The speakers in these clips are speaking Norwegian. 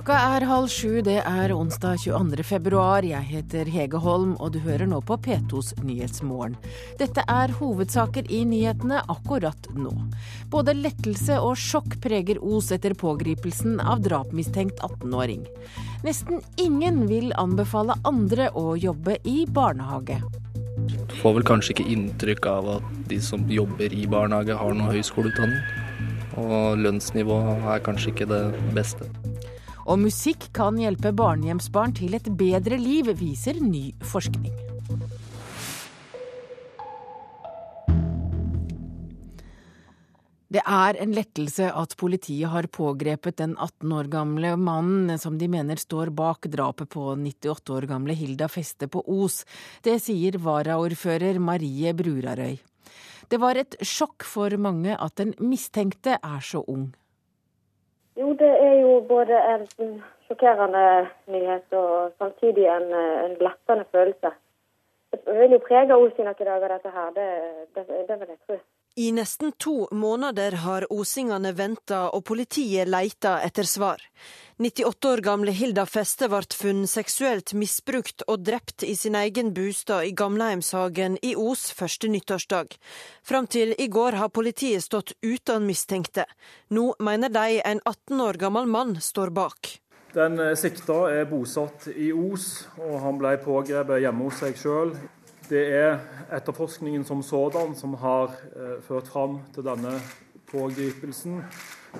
Klokka er halv sju, det er onsdag 22. februar. Jeg heter Hege Holm, og du hører nå på P2s Nyhetsmorgen. Dette er hovedsaker i nyhetene akkurat nå. Både lettelse og sjokk preger Os etter pågripelsen av drapmistenkt 18-åring. Nesten ingen vil anbefale andre å jobbe i barnehage. Du får vel kanskje ikke inntrykk av at de som jobber i barnehage har noe høyskoleutdanning. Og lønnsnivået er kanskje ikke det beste. Og musikk kan hjelpe barnehjemsbarn til et bedre liv, viser ny forskning. Det er en lettelse at politiet har pågrepet den 18 år gamle mannen som de mener står bak drapet på 98 år gamle Hilda Feste på Os. Det sier varaordfører Marie Brurarøy. Det var et sjokk for mange at den mistenkte er så ung. Jo, det er jo både en sjokkerende nyhet og samtidig en, en lettende følelse. Det vil jo prege oss i noen dager, dette her. Det, det, det vil jeg tro. I nesten to måneder har osingene venta og politiet leita etter svar. 98 år gamle Hilda Feste ble funnet seksuelt misbrukt og drept i sin egen bostad i Gamleheimshagen i Os første nyttårsdag. Fram til i går har politiet stått uten mistenkte. Nå mener de en 18 år gammel mann står bak. Den sikta er bosatt i Os, og han ble pågrepet hjemme hos seg sjøl det er etterforskningen som sådan som har eh, ført fram til denne pågripelsen.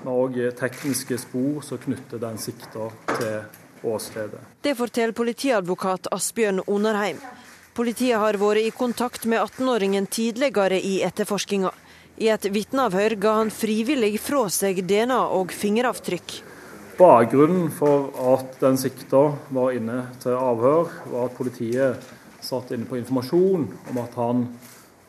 men òg tekniske spor som knytter den sikta til åstedet. Det forteller politiadvokat Asbjørn Onarheim. Politiet har vært i kontakt med 18-åringen tidligere i etterforskninga. I et vitneavhør ga han frivillig fra seg DNA og fingeravtrykk. Bakgrunnen for at den sikta var inne til avhør, var at politiet satt inne på informasjon om at han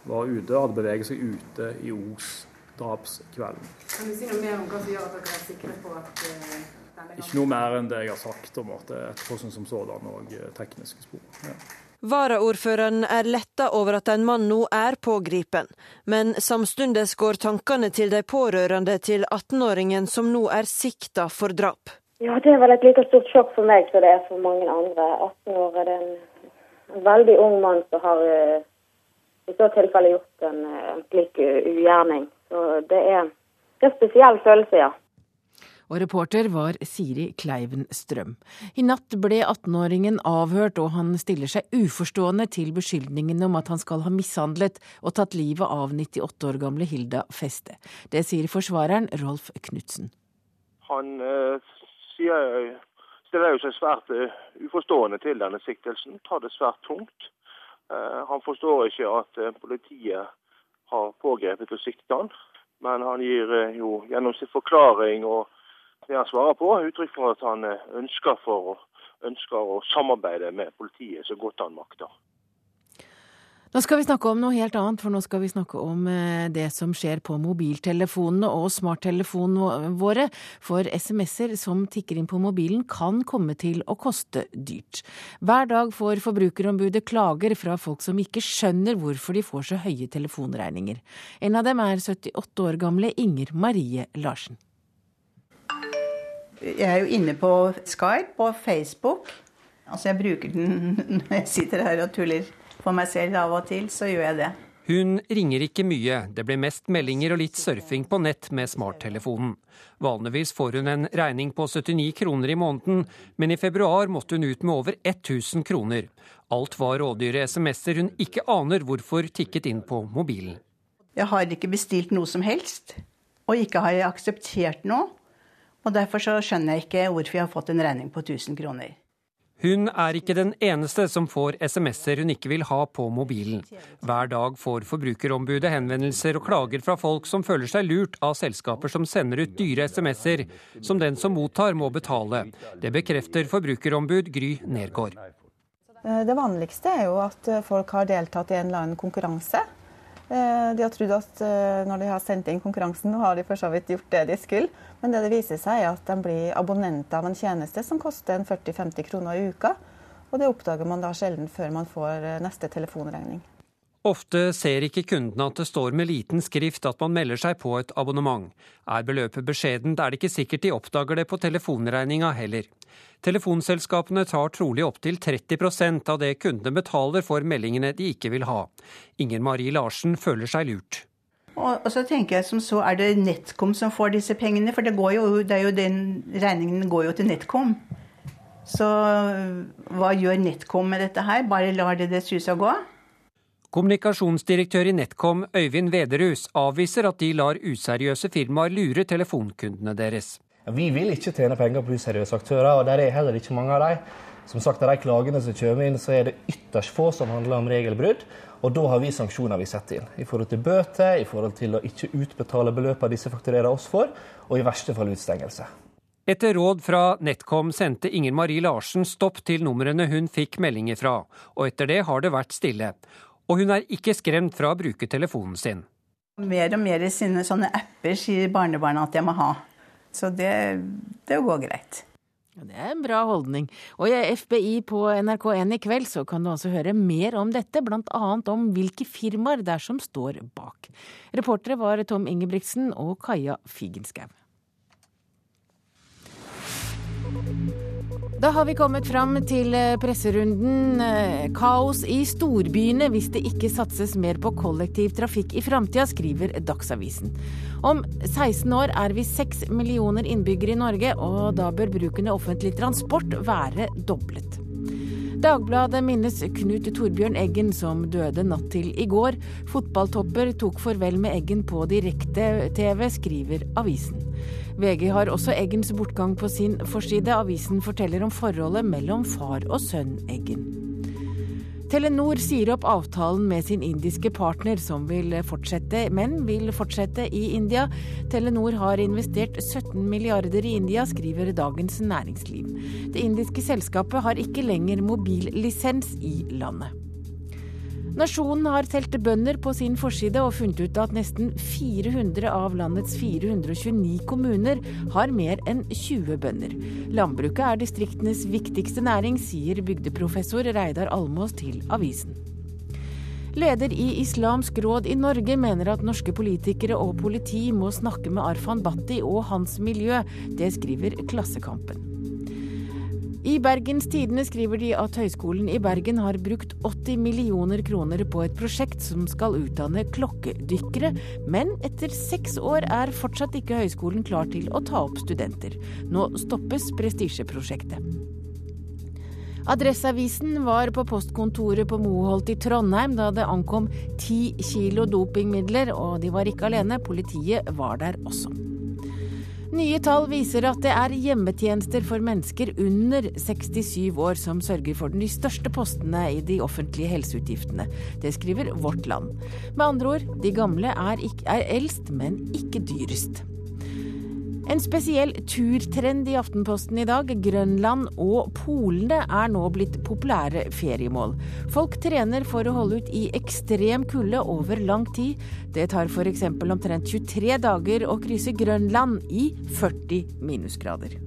var ute, og hadde beveget seg ute i Os drapskvelden. Kan du si noe mer om hva som gjør at dere er sikre på at uh, Ikke noe mer enn det jeg har sagt om at det er etterforskning som sådan og eh, tekniske spor. Ja. Varaordføreren er letta over at en mann nå er pågripen, men samtidig går tankene til de pårørende til 18-åringen som nå er sikta for drap. Ja, Det er vel et like stort sjokk for meg som det er for mange andre. 18 år er det en veldig ung mann som har eh, i så tilfelle gjort en, eh, en slik eh, ugjerning. Så det er, det er en spesiell følelse, ja. Og reporter var Siri Kleiven Strøm. I natt ble 18-åringen avhørt, og han stiller seg uforstående til beskyldningen om at han skal ha mishandlet og tatt livet av 98 år gamle Hilda Feste. Det sier forsvareren Rolf Knutsen. Han eh, sier stiller jo seg svært uh, uforstående til denne siktelsen, tar det svært tungt. Uh, han forstår ikke at uh, politiet har pågrepet og siktet han, men han gir jo gjennom sin forklaring og det han svarer på, uttrykk for at han ønsker, for, ønsker å samarbeide med politiet så godt han makter. Nå skal vi snakke om noe helt annet, for nå skal vi snakke om eh, det som skjer på mobiltelefonene og smarttelefonene våre. For SMS-er som tikker inn på mobilen kan komme til å koste dyrt. Hver dag får Forbrukerombudet klager fra folk som ikke skjønner hvorfor de får så høye telefonregninger. En av dem er 78 år gamle Inger Marie Larsen. Jeg er jo inne på Skype og Facebook. Altså jeg bruker den når jeg sitter her og tuller for meg selv av og til, så gjør jeg det. Hun ringer ikke mye, det blir mest meldinger og litt surfing på nett med smarttelefonen. Vanligvis får hun en regning på 79 kroner i måneden, men i februar måtte hun ut med over 1000 kroner. Alt var rådyre SMS-er hun ikke aner hvorfor tikket inn på mobilen. Jeg har ikke bestilt noe som helst, og ikke har jeg akseptert noe. Og derfor så skjønner jeg ikke hvorfor jeg har fått en regning på 1000 kroner. Hun er ikke den eneste som får SMS-er hun ikke vil ha på mobilen. Hver dag får Forbrukerombudet henvendelser og klager fra folk som føler seg lurt av selskaper som sender ut dyre SMS-er, som den som mottar må betale. Det bekrefter forbrukerombud Gry Nergård. Det vanligste er jo at folk har deltatt i en eller annen konkurranse. Eh, de har trodd at eh, når de har sendt inn konkurransen, har de for så vidt gjort det de skulle. Men det det viser seg, er at de blir abonnenter av en tjeneste som koster 40-50 kroner i uka. Og det oppdager man da sjelden før man får eh, neste telefonregning. Ofte ser ikke kundene at det står med liten skrift at man melder seg på et abonnement. Er beløpet beskjedent, er det ikke sikkert de oppdager det på telefonregninga heller. Telefonselskapene tar trolig opptil 30% av det kundene betaler for meldingene de ikke vil ha. Inger Marie Larsen føler seg lurt. Og, så tenker jeg som så, er det NetCom som får disse pengene? For det, går jo, det jo den regningen går jo til NetCom. Så hva gjør NetCom med dette her? Bare lar det det suse og gå? Kommunikasjonsdirektør i NetCom Øyvind Vederhus avviser at de lar useriøse firmaer lure telefonkundene deres. Vi vil ikke tjene penger på useriøse aktører, og der er heller ikke mange av dem. Som sagt, Av de klagene som kommer inn, så er det ytterst få som handler om regelbrudd. Og da har vi sanksjoner vi setter inn. I forhold til bøter, i forhold til å ikke utbetale beløpene disse fakturerer oss for, og i verste fall utstengelse. Etter råd fra NetCom sendte Inger Marie Larsen stopp til numrene hun fikk meldinger fra, og etter det har det vært stille. Og hun er ikke skremt fra å bruke telefonen sin. Mer og mer i sine sånne apper sier barnebarna at jeg må ha. Så det, det går greit. Det er en bra holdning. Og i FBI på NRK1 i kveld så kan du altså høre mer om dette, annet om hvilke firmaer det er som står bak. Reportere var Tom Ingebrigtsen og Kaja Figenschou. Da har vi kommet fram til eh, presserunden. Eh, kaos i storbyene hvis det ikke satses mer på kollektivtrafikk i framtida, skriver Dagsavisen. Om 16 år er vi 6 millioner innbyggere i Norge, og da bør bruken av offentlig transport være doblet. Dagbladet minnes Knut Torbjørn Eggen som døde natt til i går. Fotballtopper tok farvel med Eggen på direkte-TV, skriver avisen. VG har også Eggens bortgang på sin forside. Avisen forteller om forholdet mellom far og sønn Eggen. Telenor sier opp avtalen med sin indiske partner, som vil fortsette, men vil fortsette i India. Telenor har investert 17 milliarder i India, skriver Dagens Næringsliv. Det indiske selskapet har ikke lenger mobillisens i landet. Nasjonen har telt bønder på sin forside og funnet ut at nesten 400 av landets 429 kommuner har mer enn 20 bønder. Landbruket er distriktenes viktigste næring, sier bygdeprofessor Reidar Almås til avisen. Leder i Islamsk råd i Norge mener at norske politikere og politi må snakke med Arfan Bhatti og hans miljø. Det skriver Klassekampen. I Bergens Tidende skriver de at Høgskolen i Bergen har brukt 80 millioner kroner på et prosjekt som skal utdanne klokkedykkere, men etter seks år er fortsatt ikke høyskolen klar til å ta opp studenter. Nå stoppes prestisjeprosjektet. Adresseavisen var på postkontoret på Moholt i Trondheim da det ankom ti kilo dopingmidler, og de var ikke alene, politiet var der også. Nye tall viser at det er hjemmetjenester for mennesker under 67 år som sørger for de største postene i de offentlige helseutgiftene. Det skriver Vårt Land. Med andre ord, de gamle er, ikke, er eldst, men ikke dyrest. En spesiell turtrend i Aftenposten i dag. Grønland og polene er nå blitt populære feriemål. Folk trener for å holde ut i ekstrem kulde over lang tid. Det tar f.eks. omtrent 23 dager å krysse Grønland i 40 minusgrader.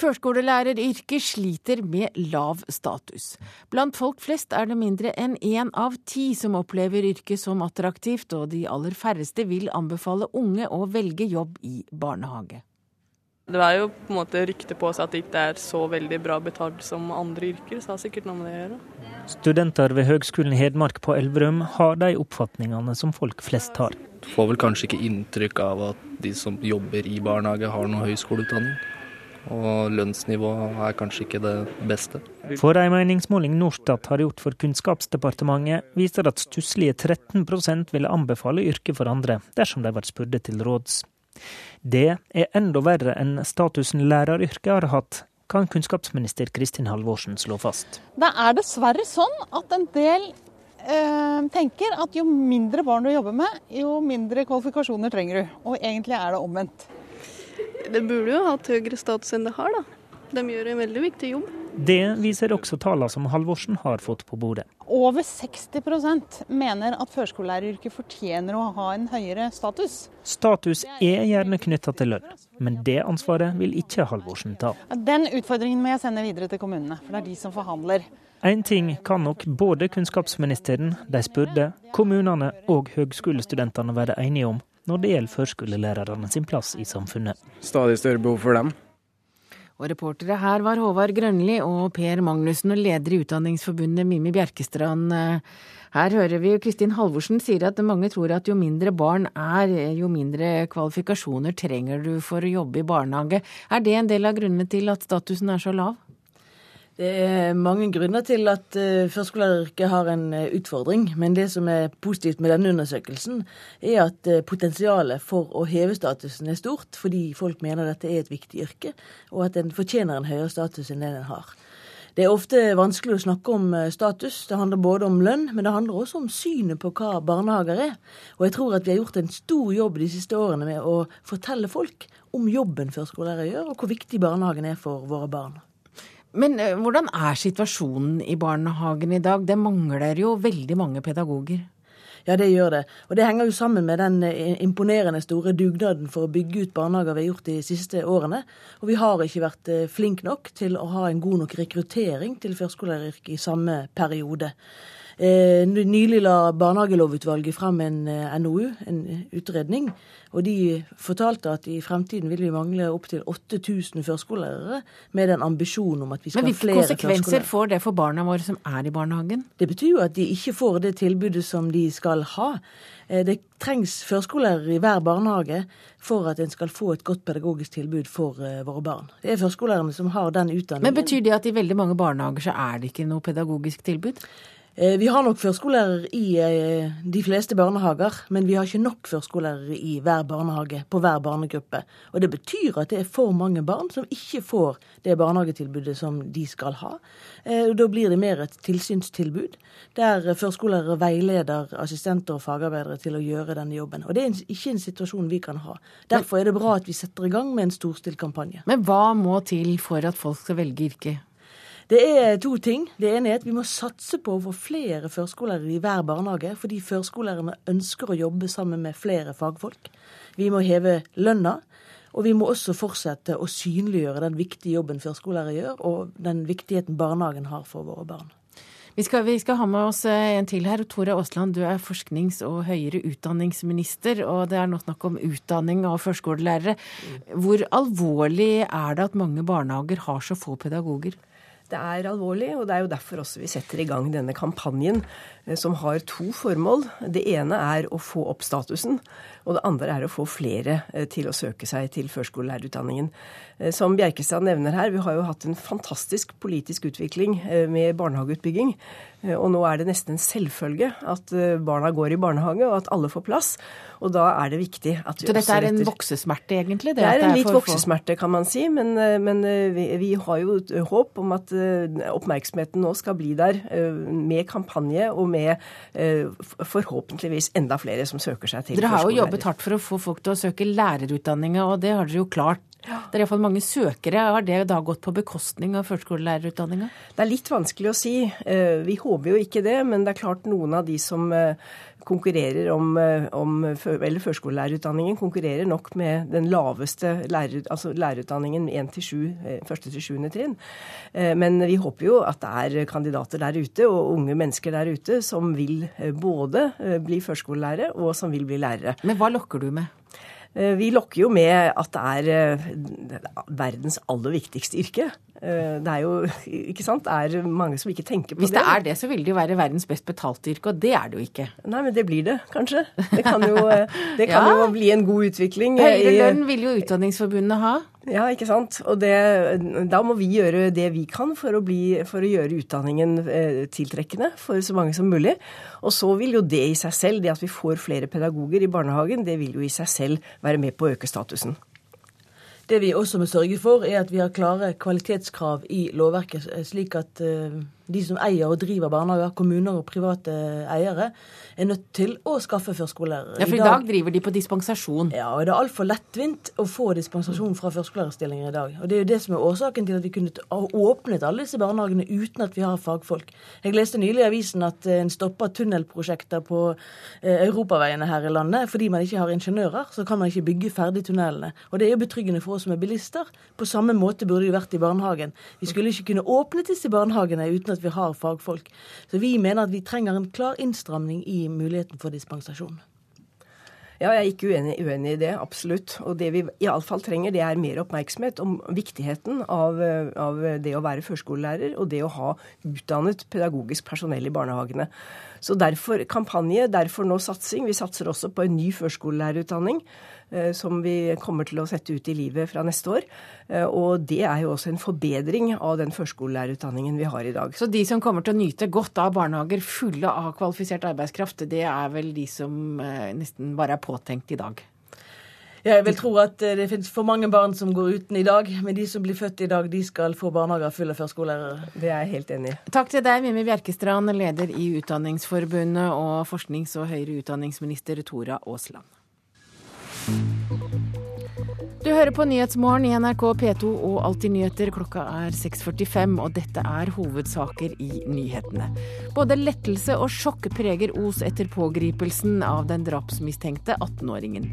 Førskolelæreryrket sliter med lav status. Blant folk flest er det mindre enn én av ti som opplever yrket som attraktivt, og de aller færreste vil anbefale unge å velge jobb i barnehage. Det er jo på en måte rykte på seg at det ikke er så veldig bra betalt som andre yrker, så det har sikkert noe med det å gjøre. Studenter ved Høgskolen i Hedmark på Elverum har de oppfatningene som folk flest har. Du får vel kanskje ikke inntrykk av at de som jobber i barnehage har noe høyskoleutdanning. Og lønnsnivået er kanskje ikke det beste. For en meningsmåling Norstat har gjort for Kunnskapsdepartementet, viser at stusslige 13% ville anbefale yrket for andre, dersom de ble spurte til råds. Det er enda verre enn statusen læreryrket har hatt, kan kunnskapsminister Kristin Halvorsen slå fast. Det er dessverre sånn at en del eh, tenker at jo mindre barn du jobber med, jo mindre kvalifikasjoner trenger du. Og egentlig er det omvendt. Det burde jo hatt høyere status enn det har, da. De gjør en veldig viktig jobb. Det viser også tallene som Halvorsen har fått på bordet. Over 60% mener at førskolelæreryrket fortjener å ha en høyere status. Status er gjerne knytta til lønn, men det ansvaret vil ikke Halvorsen ta. Den utfordringen må jeg sende videre til kommunene, for det er de som forhandler. Én ting kan nok både kunnskapsministeren, de spurte, kommunene og høgskolestudentene være enige om når det gjelder førskolelærerne sin plass i samfunnet. Stadig større behov for dem. Og reportere her var Håvard Grønli og Per Magnussen, og leder i Utdanningsforbundet Mimmi Bjerkestrand. Her hører vi Kristin Halvorsen sier at mange tror at jo mindre barn er, jo mindre kvalifikasjoner trenger du for å jobbe i barnehage. Er det en del av grunnene til at statusen er så lav? Det er mange grunner til at uh, førskolelæreryrket har en uh, utfordring. Men det som er positivt med denne undersøkelsen, er at uh, potensialet for å heve statusen er stort, fordi folk mener dette er et viktig yrke, og at en fortjener en høyere status enn det den har. Det er ofte vanskelig å snakke om status. Det handler både om lønn, men det handler også om synet på hva barnehager er. Og jeg tror at vi har gjort en stor jobb de siste årene med å fortelle folk om jobben førskolelærere gjør, og hvor viktig barnehagen er for våre barn. Men eh, hvordan er situasjonen i barnehagen i dag? Det mangler jo veldig mange pedagoger. Ja, det gjør det. Og det henger jo sammen med den eh, imponerende store dugnaden for å bygge ut barnehager vi har gjort de siste årene. Og vi har ikke vært eh, flinke nok til å ha en god nok rekruttering til førskolelæreryrket i samme periode. Eh, nylig la barnehagelovutvalget frem en eh, NOU, en utredning. Og de fortalte at i fremtiden vil vi mangle opptil 8000 førskolelærere med den ambisjonen om at vi skal ha flere førskolelærere. Men Hvilke konsekvenser får det for barna våre som er i barnehagen? Det betyr jo at de ikke får det tilbudet som de skal ha. Eh, det trengs førskolelærere i hver barnehage for at en skal få et godt pedagogisk tilbud for våre barn. Det er førskolelærerne som har den utdanningen. Men Betyr det at i veldig mange barnehager så er det ikke noe pedagogisk tilbud? Eh, vi har nok førskolelærere i eh, de fleste barnehager, men vi har ikke nok førskolelærere i hver barnehage på hver barnegruppe. Og Det betyr at det er for mange barn som ikke får det barnehagetilbudet som de skal ha. Eh, da blir det mer et tilsynstilbud, der førskolelærere veileder assistenter og fagarbeidere til å gjøre denne jobben. Og Det er ikke en situasjon vi kan ha. Derfor er det bra at vi setter i gang med en storstilt kampanje. Men hva må til for at folk skal velge yrket? Det er to ting. Det ene er at vi må satse på å få flere førskolelærere i hver barnehage, fordi førskolelærerne ønsker å jobbe sammen med flere fagfolk. Vi må heve lønna. Og vi må også fortsette å synliggjøre den viktige jobben førskolelærere gjør, og den viktigheten barnehagen har for våre barn. Vi skal, vi skal, ha med oss eh, en til her. Tore Aasland, du er forsknings- og høyere utdanningsminister. Og det er nå snakk om utdanning av førskolelærere. Hvor alvorlig er det at mange barnehager har så få pedagoger? Det er alvorlig, og det er jo derfor også vi setter i gang denne kampanjen eh, som har to formål. Det ene er å få opp statusen, og det andre er å få flere eh, til å søke seg til førskolelærerutdanningen. Eh, som Bjerkestad nevner her, vi har jo hatt en fantastisk politisk utvikling med barnehageutbygging. Og nå er det nesten en selvfølge at barna går i barnehage, og at alle får plass. Og da er det viktig at vi Så dette er en voksesmerte, egentlig? Det, det er en litt voksesmerte, kan man si. Men, men vi, vi, har jo håp om at oppmerksomheten nå skal bli der med kampanje og med forhåpentligvis enda flere som søker seg til Dere har jo jobbet betalt for å få folk til å søke lærerutdanninga, og det har dere jo klart. Det er iallfall mange søkere. Har det da gått på bekostning av førskolelærerutdanninga? Det er litt vanskelig å si. Vi håper jo ikke det, men det er klart noen av de som konkurrerer om, om eller førskolelærerutdanningen konkurrerer nok med den laveste lærer, altså lærerutdanningen 1. til 7. trinn. Men vi håper jo at det er kandidater der ute, og unge mennesker der ute, som vil både bli førskolelærere og som vil bli lærere. Men hva lokker du med? Vi lokker jo med at det er verdens aller viktigste yrke. Det er jo ikke sant, det er mange som ikke tenker på Hvis det. Hvis det er det, så vil det jo være verdens best betalte yrke, og det er det jo ikke. Nei, men det blir det kanskje. Det kan jo, det kan ja. jo bli en god utvikling. Høyere lønn vil jo Utdanningsforbundet ha. Ja, ikke sant. Og det, da må vi gjøre det vi kan for å, bli, for å gjøre utdanningen eh, tiltrekkende for så mange som mulig. Og så vil jo det i seg selv, det at vi får flere pedagoger i barnehagen, det vil jo i seg selv være med på å øke statusen. Det vi også må sørge for, er at vi har klare kvalitetskrav i lovverket, slik at uh, de som eier og driver barnehager, kommuner og private eiere, er nødt til å skaffe førskolelærere. Ja, for i dag driver de på dispensasjon. Ja, og det er altfor lettvint å få dispensasjon fra førskolelærerstillinger i dag. Og Det er jo det som er årsaken til at vi kunne åpnet alle disse barnehagene uten at vi har fagfolk. Jeg leste nylig i avisen at eh, en stopper tunnelprosjekter på eh, europaveiene her i landet fordi man ikke har ingeniører. Så kan man ikke bygge ferdig tunnelene. Og det er jo betryggende for oss som er bilister. På samme måte burde det vært i barnehagen. Vi skulle ikke kunne åpnet disse barnehagene uten at vi har fagfolk. Så vi mener at vi trenger en klar innstramning i muligheten for dispensasjon. Ja, jeg er ikke uenig, uenig, i det, absolutt. Og det vi iallfall trenger, det er mer oppmerksomhet om viktigheten av, av, det å være førskolelærer og det å ha utdannet pedagogisk personell i barnehagene. Så derfor kampanje, derfor nå satsing. Vi satser også på en ny førskolelærerutdanning. Eh, som vi kommer til å sette ut i livet fra neste år. Eh, og det er jo også en forbedring av den førskolelærerutdanningen vi har i dag. Så de som kommer til å nyte godt av barnehager fulle av kvalifisert arbeidskraft, det er vel de som eh, nesten bare er påtenkt i dag? Jeg vil tro at det finnes for mange barn som går uten i dag, men de som blir født i dag, de skal få barnehager fulle av førskolelærere. Det er jeg helt enig i. Takk til deg, Mimmi Bjerkestrand, leder i Utdanningsforbundet, og forsknings- og høyere utdanningsminister Tora Aasland. Du hører på Nyhetsmorgen i NRK P2 og Alltid nyheter. Klokka er 6.45, og dette er hovedsaker i nyhetene. Både lettelse og sjokk preger Os etter pågripelsen av den drapsmistenkte 18-åringen.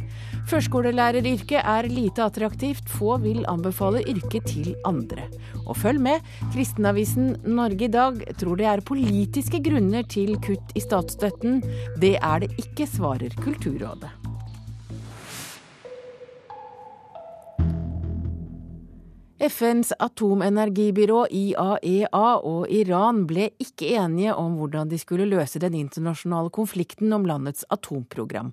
Førskolelæreryrket er lite attraktivt, få vil anbefale yrket til andre. Og følg med, kristenavisen Norge i dag tror det er politiske grunner til kutt i statsstøtten. Det er det ikke, svarer Kulturrådet. FNs atomenergibyrå IAEA e og Iran ble ikke enige om hvordan de skulle løse den internasjonale konflikten om landets atomprogram.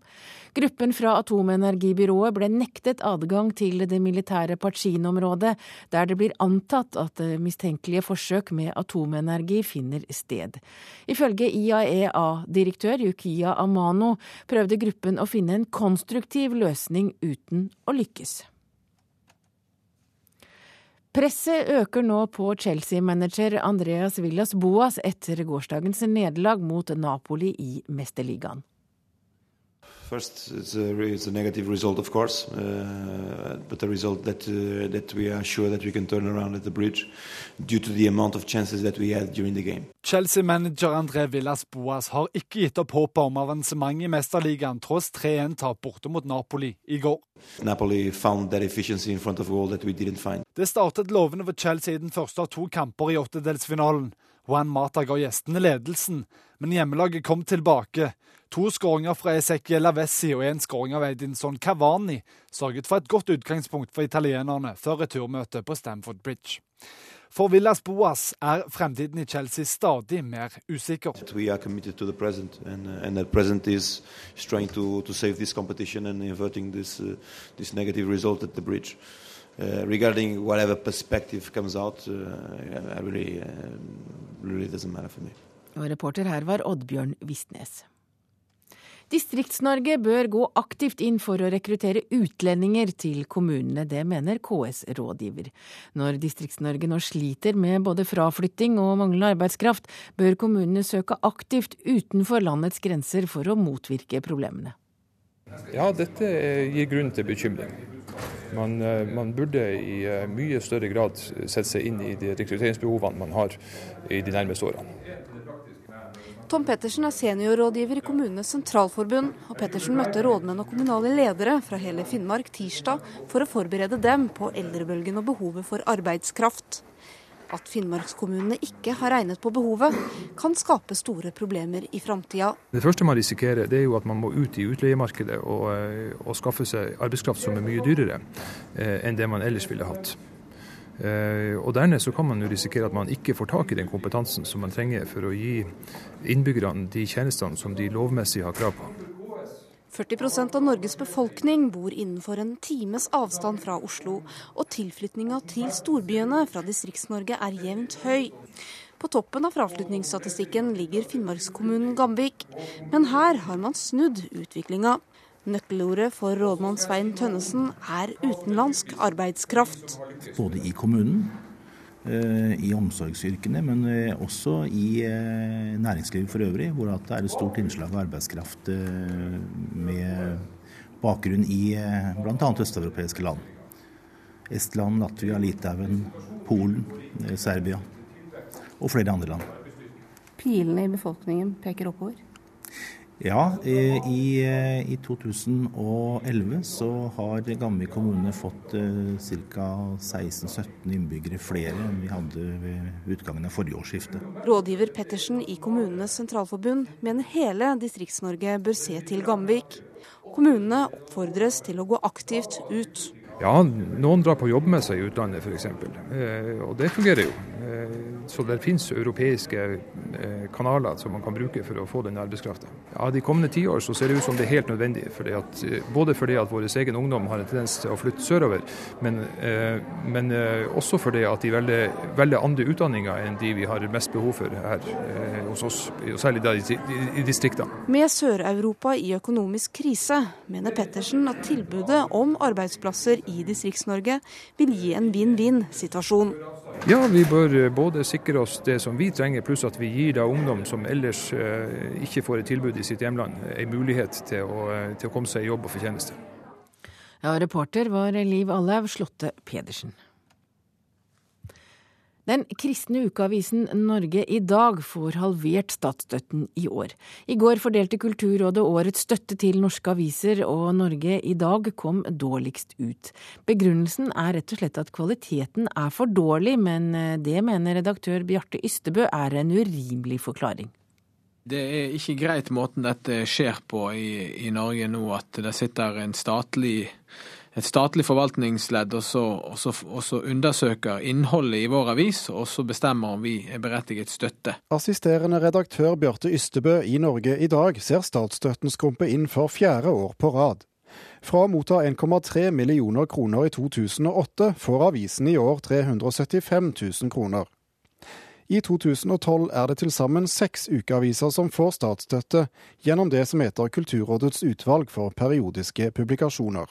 Gruppen fra atomenergibyrået ble nektet adgang til det militære Pachin-området, der det blir antatt at mistenkelige forsøk med atomenergi finner sted. Ifølge IAEA-direktør Yukiya Amano prøvde gruppen å finne en konstruktiv løsning uten å lykkes. Presset øker nå på Chelsea-manager Andreas Villas Boas etter gårsdagens nederlag mot Napoli i Mesterligaen. First, it's a, it's a negative result, of course, uh, but a result that uh, that we are sure that we can turn around at the bridge, due to the amount of chances that we had during the game. Chelsea-manager André Villas Boas har ikke gitt opp håpet om avansement i Mesterligaen, tross 3-1-tap borte mot Napoli i går. Napoli found that efficiency in front of goal that we didn't find. Det startet lovende for Chelsea i den første av to kamper i åttedelsfinalen. Juan Mata ga gjestene ledelsen, men hjemmelaget kom tilbake. To skåringer fra Esekiel Avessi og én skåring av Edinson Cavani sørget for et godt utgangspunkt for italienerne før returmøtet på Stamford Bridge. For Villas Boas er fremtiden i Chelsea stadig mer usikker. We are committed to the present, and, uh, and the present is trying to, to save this uh, this negative result at the. Uh, regarding whatever perspective comes out, uh, I really, uh, really doesn't matter for me. Og reporter her var Oddbjørn Vistnes. Distrikts-Norge bør gå aktivt inn for å rekruttere utlendinger til kommunene. Det mener KS-rådgiver. Når Distrikts-Norge nå sliter med både fraflytting og manglende arbeidskraft, bør kommunene søke aktivt utenfor landets grenser for å motvirke problemene. Ja, dette gir grunn til bekymring. Man, eh, man, burde i eh, mye større grad sette seg inn i de rekrutteringsbehovene man har i de nærmeste årene. Tom Pettersen er seniorrådgiver i Kommunenes sentralforbund, og Pettersen møtte rådmenn og kommunale ledere fra hele Finnmark tirsdag for å forberede dem på eldrebølgen og behovet for arbeidskraft. At finnmarkskommunene ikke har regnet på behovet, kan skape store problemer i framtida. Det første man risikerer, det er jo at man må ut i utleiemarkedet og, eh, og skaffe seg arbeidskraft som er mye dyrere eh, enn det man ellers ville hatt. Eh, og Dernest kan man jo risikere at man ikke får tak i den kompetansen som man trenger for å gi innbyggerne de tjenestene som de lovmessig har krav på. 40% av Norges befolkning bor innenfor en times avstand fra Oslo, og tilflytninga til storbyene fra Distrikts-Norge er jevnt høy. På toppen av fraflytningsstatistikken ligger Finnmarkskommunen Gamvik, men her har man snudd utviklinga. Nøkkelordet for rådmann Svein Tønnesen er utenlandsk arbeidskraft. Både i kommunen i omsorgsyrkene, men også i næringslivet for øvrig, hvor det er et stort innslag av arbeidskraft med bakgrunn i bl.a. østeuropeiske land. Estland, Latvia, Litauen, Polen, Serbia og flere andre land. Pilene i befolkningen peker oppover? Ja, i, i 2011 så har Gamvik kommune fått eh, ca. 16-17 innbyggere flere enn vi hadde ved utgangen av forrige årsskifte. Rådgiver Pettersen i Kommunenes Sentralforbund mener hele Distrikts-Norge bør se til Gamvik. Kommunene oppfordres til å gå aktivt ut. Ja, noen drar på jobb med seg i utlandet f.eks., eh, og det fungerer jo. Eh, så det finnes europeiske eh, kanaler som man kan bruke for å få den arbeidskrafta. Ja, de kommende tiår så ser det ut som det er helt nødvendig. Fordi at, eh, både fordi at vår egen ungdom har en tendens til å flytte sørover, men, men også fordi at de velger, velger, andre utdanninger enn de vi har mest behov for her hos oss, og særlig der i, i, i distriktene. Med Sør-Europa i økonomisk krise mener Pettersen at tilbudet om arbeidsplasser i Distrikts-Norge vil gi en vinn-vinn-situasjon. Ja, vi bør eh, både sikre oss det som vi trenger, pluss at vi gir da ungdom som ellers eh, ikke får et tilbud i sitt hjemland, en mulighet til å, eh, til å komme seg i jobb og fortjeneste. Ja, reporter var Liv Allaug Slåtte Pedersen. Den kristne ukeavisen Norge i dag får halvert statsstøtten i år. I går fordelte Kulturrådet årets støtte til norske aviser, og Norge i dag kom dårligst ut. Begrunnelsen er rett og slett at kvaliteten er for dårlig, men eh, det mener redaktør Bjarte Ystebø er en urimelig forklaring. Det er ikke greit måten dette skjer på i, i Norge nå, at det sitter en statlig et statlig forvaltningsledd og så, undersøker innholdet i vår avis, og så bestemmer om vi er berettiget støtte. Assisterende redaktør Bjarte Ystebø i Norge i dag ser statsstøtten skrumpe inn for fjerde år på rad. Fra å motta 1,3 millioner kroner i 2008 får avisen i år 375 000 kroner. I 2012 er det til sammen seks ukeaviser som får statsstøtte gjennom det som heter Kulturrådets utvalg for periodiske publikasjoner.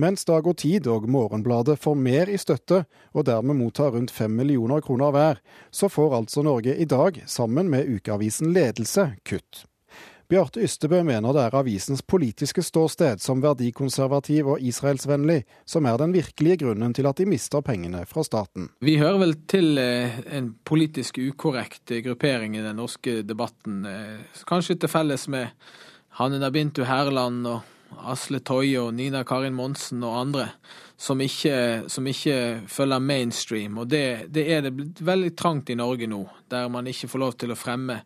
Mens Dag og Tid og Morgenbladet får mer i støtte, og dermed mottar rundt fem millioner kroner hver, så får altså Norge i dag, sammen med ukeavisen Ledelse, kutt. Bjarte Ystebø mener det er avisens politiske ståsted som verdikonservativ og israelsvennlig som er den virkelige grunnen til at de mister pengene fra staten. Vi hører vel til eh, en politisk ukorrekt gruppering i den norske debatten. Eh, kanskje til felles med Hanne Nabintu Herland og Asle Toje og Nina Karin Monsen og andre, som ikke, som ikke følger mainstream. Og det, det, er det veldig trangt i Norge nå, der man ikke får lov til å fremme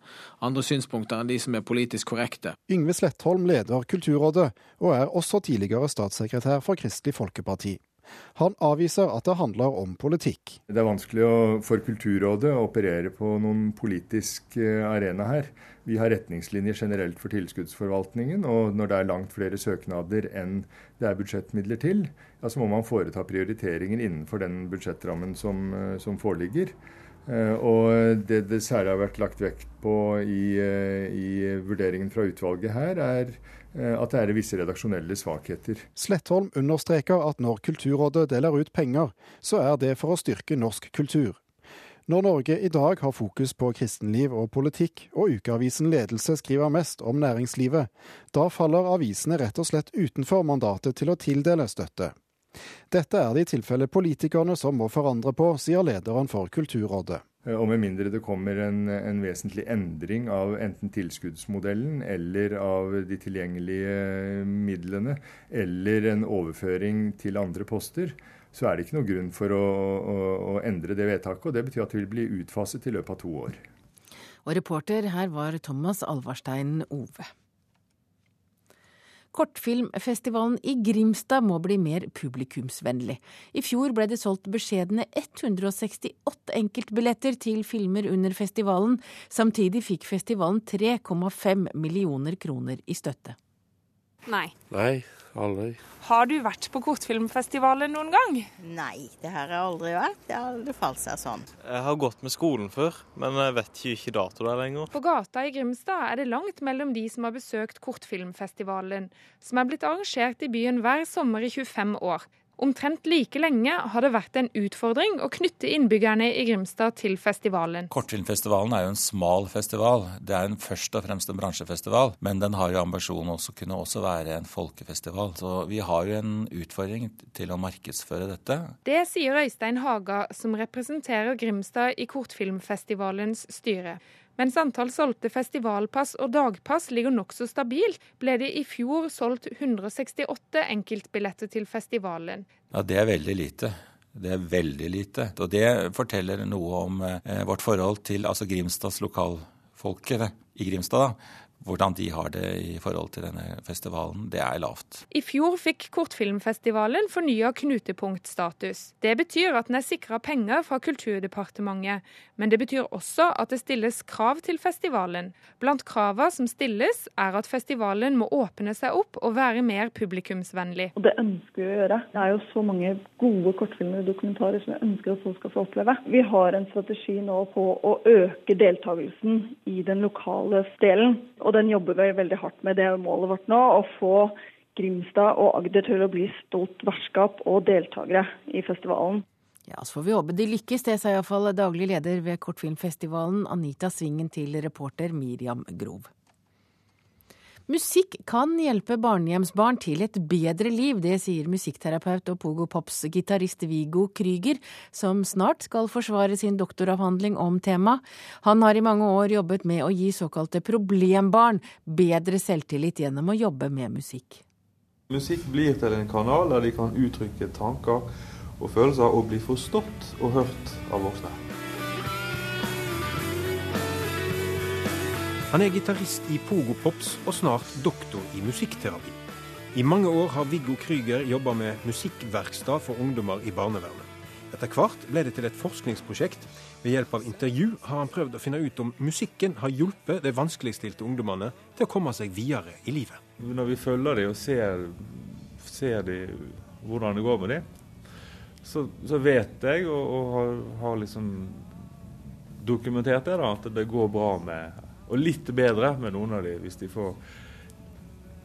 andre synspunkter enn de som er politisk korrekte. Yngve Slettholm leder Kulturrådet, og er også tidligere statssekretær for Kristelig Folkeparti. Han avviser at det handler om politikk. Det er vanskelig for Kulturrådet å operere på noen politisk eh, arena her. Vi har retningslinjer generelt for tilskuddsforvaltningen, og når det er langt flere søknader enn det er budsjettmidler til, ja, så må man foreta prioriteringer innenfor den budsjettrammen som, eh, som foreligger. Eh, og det det særlig har vært lagt vekt på i, i vurderingen fra utvalget her, er at det er visse redaksjonelle svakheter. Slettholm understreker at når Kulturrådet deler ut penger, så er det for å styrke norsk kultur. Når Norge i dag har fokus på kristenliv og politikk, og ukeavisen Ledelse skriver mest om næringslivet, da faller avisene rett og slett utenfor mandatet til å tildele støtte. Dette er det i tilfelle politikerne som må forandre på, sier lederen for Kulturrådet. Eh, og med mindre det kommer en, en, vesentlig endring av enten tilskuddsmodellen eller av de tilgjengelige midlene, eller en overføring til andre poster, så er det ikke noe grunn for å, å, å endre det vedtaket. og Det betyr at det vil bli utfaset i løpet av to år. Og reporter her var Thomas Alvarstein Ove. Kortfilmfestivalen i Grimstad må bli mer publikumsvennlig. I fjor ble det solgt beskjedne 168 enkeltbilletter til filmer under festivalen. Samtidig fikk festivalen 3,5 millioner kroner i støtte. Nei. Nei, aldri. Har du vært på kortfilmfestivalen noen gang? Nei, det har jeg aldri vært. Det har aldri falt seg sånn. Jeg har gått med skolen før, men jeg vet ikke, ikke dato der lenger. På gata i Grimstad er det langt mellom de som har besøkt kortfilmfestivalen, som er blitt arrangert i byen hver sommer i 25 år. Omtrent like lenge har det vært en utfordring å knytte innbyggerne i Grimstad til festivalen. Kortfilmfestivalen er jo en smal festival. Det er en først og fremst en bransjefestival, men den har jo ambisjonen også kunne også være en folkefestival. Så vi har jo en utfordring til å markedsføre dette. Det sier Øystein Haga, som representerer Grimstad i kortfilmfestivalens styre. Mens antall solgte festivalpass og dagpass ligger nokså stabilt, ble det i fjor solgt 168 enkeltbilletter til festivalen. Ja, Det er veldig lite. Det er veldig lite. Og det forteller noe om eh, vårt forhold til altså Grimstads lokalfolket i Grimstad. da hvordan de har det i forhold til denne festivalen, det er lavt. I fjor fikk Kortfilmfestivalen fornya knutepunktstatus. Det betyr at den er sikra penger fra Kulturdepartementet, men det betyr også at det stilles krav til festivalen. Blant kravene som stilles, er at festivalen må åpne seg opp og være mer publikumsvennlig. Og Det ønsker vi å gjøre. Det er jo så mange gode kortfilmer og dokumentarer som jeg ønsker at folk skal få oppleve. Vi har en strategi nå på å øke deltakelsen i den lokale delen. Og den jobber vi veldig hardt med. Det målet vårt nå. Å få Grimstad og Agder til å bli stolt vertskap og deltakere i festivalen. Ja, Så får vi håpe de lykkes, det sa iallfall daglig leder ved Kortfilmfestivalen, Anita Svingen, til reporter Miriam Grov. Musikk kan hjelpe barnehjemsbarn til et bedre liv, det sier musikkterapeut og Pogo Pops-gitarist Viggo Krüger, som snart skal forsvare sin doktoravhandling om temaet. Han har i mange år jobbet med å gi såkalte problembarn bedre selvtillit gjennom å jobbe med musikk. Musikk blir til en kanal der de kan uttrykke tanker og følelser og bli forstått og hørt av voksne. Han er gitarist i Pogo Pops og snart doktor i musikkterapi. I mange år har Viggo Krüger jobba med musikkverkstad for ungdommer i barnevernet. Etter hvert ble det til et forskningsprosjekt. Ved hjelp av intervju har han prøvd å finne ut om musikken har hjulpet de vanskeligstilte ungdommene til å komme seg videre i livet. Når vi følger dem og ser, ser de hvordan det går med dem, så, så vet jeg og, og har, har liksom dokumentert det, da, at det går bra med og litt bedre med noen av de hvis de får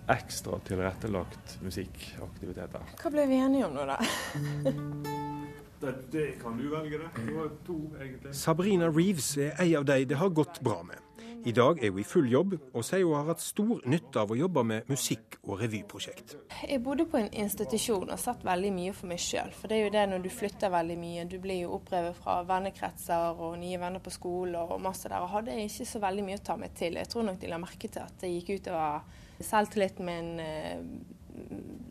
ekstra tilrettelagt musikkaktiviteter. Hva ble vi enige om nå, da? det, det, kan du velge, det. Det var to, egentlig. Sabrina Reeves er ei av de det har gått bra med. I dag er hun i full jobb, og sier hun har hatt stor nytte av å jobbe med musikk- og revyprosjekt. Jeg bodde på en institusjon og satt veldig mye for meg sjøl. For det er jo det når du flytter veldig mye. Du blir jo opprevet fra vennekretser og nye venner på skole og masse der. Og hadde jeg ikke så veldig mye å ta meg til. Jeg tror nok de la merke til at det gikk utover selvtilliten min, eh,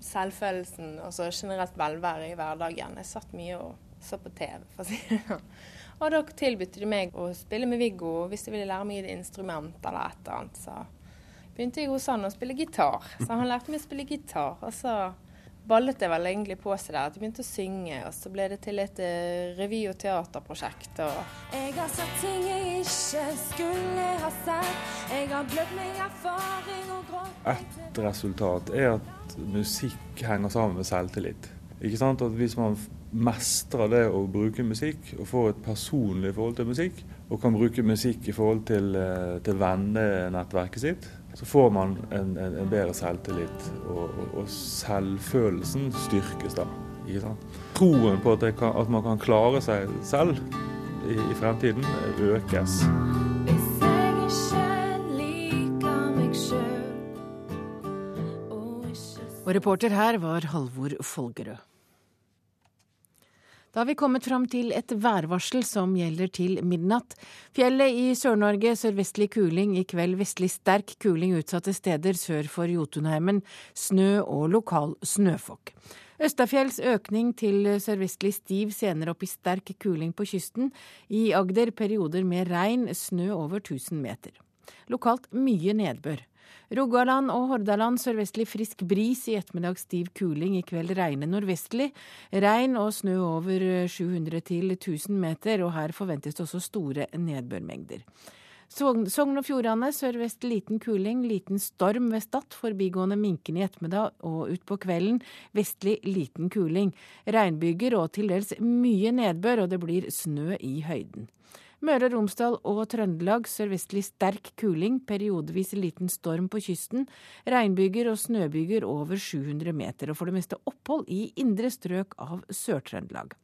selvfølelsen og så generelt velvære i hverdagen. Jeg satt mye og så på TV, for å si det sånn. Og da tilbød de meg å spille med Viggo hvis de ville lære meg et instrument eller et eller annet. Så begynte jeg hos han å spille gitar. Så han lærte meg å spille gitar. Og så ballet det vel egentlig på seg der. At jeg begynte å synge, og så ble det til et uh, revy- og teaterprosjekt. Og jeg har sett ting jeg ikke skulle ha sett. Jeg har blødd meg erfaring og grått Et resultat er at musikk henger sammen med selvtillit. Ikke sant? At hvis man mestrer det å bruke musikk og får et personlig forhold til musikk, og kan bruke musikk i forhold til, eh, til vennenettverket sitt, så får man en, en, en bedre selvtillit, og, og, og, selvfølelsen styrkes da. Ikke sant? Troen på at, kan, at, man kan klare seg selv i, i fremtiden økes. Og reporter her var Halvor Folgerød. Da har vi kommet fram til et værvarsel som gjelder til midnatt. Fjellet i Sør-Norge sørvestlig kuling, i kveld vestlig sterk kuling utsatte steder sør for Jotunheimen. Snø og lokal snøfokk. Østafjells økning til sørvestlig stiv, senere opp i sterk kuling på kysten. I Agder perioder med regn, snø over 1000 meter. Lokalt mye nedbør. Rogaland og Hordaland sørvestlig frisk bris, i ettermiddag stiv kuling, i kveld regne nordvestlig. Regn og snø over 700 til 1000 meter, og her forventes det også store nedbørmengder. Sogn og Fjordane sørvest liten kuling, liten storm ved Stad, forbigående minkende i ettermiddag og utpå kvelden vestlig liten kuling. Regnbyger og til dels mye nedbør, og det blir snø i høyden. Møre og Romsdal og Trøndelag sørvestlig sterk kuling, periodevis liten storm på kysten. Regnbyger og snøbyger over 700 meter, og for det meste opphold i indre strøk av Sør-Trøndelag.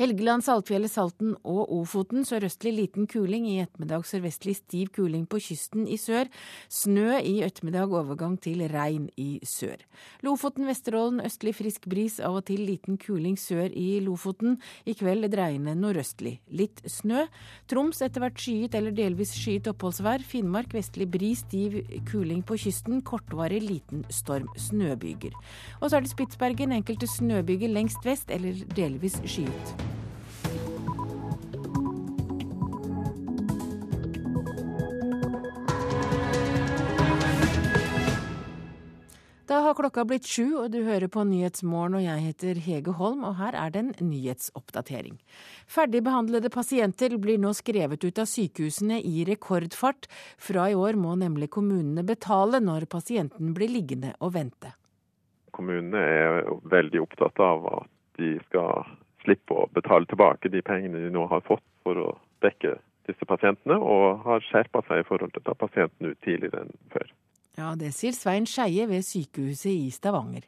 Helgeland, Saltfjellet, Salten og Ofoten sørøstlig liten kuling, i ettermiddag sørvestlig stiv kuling på kysten i sør. Snø i ettermiddag, overgang til regn i sør. Lofoten, Vesterålen østlig frisk bris, av og til liten kuling sør i Lofoten. I kveld dreiende nordøstlig. Litt snø. Troms etter hvert skyet eller delvis skyet oppholdsvær. Finnmark vestlig bris, stiv kuling på kysten. Kortvarig liten storm. Snøbyger. Og så er det Spitsbergen, enkelte snøbyger lengst vest eller delvis skyet. Da har klokka blitt sju, og du hører på Nyhetsmorgen, og jeg heter Hege Holm, og her er det en nyhetsoppdatering. Ferdigbehandlede pasienter blir nå skrevet ut av sykehusene i rekordfart. Fra i år må nemlig kommunene betale når pasienten blir liggende og vente. Kommunene er veldig opptatt av at de skal slippe å betale tilbake de pengene de nå har fått for å dekke disse pasientene, og har skjerpa seg i forhold til å ta pasienten ut tidligere enn før. Ja, det sier Svein Skeie ved sykehuset i Stavanger.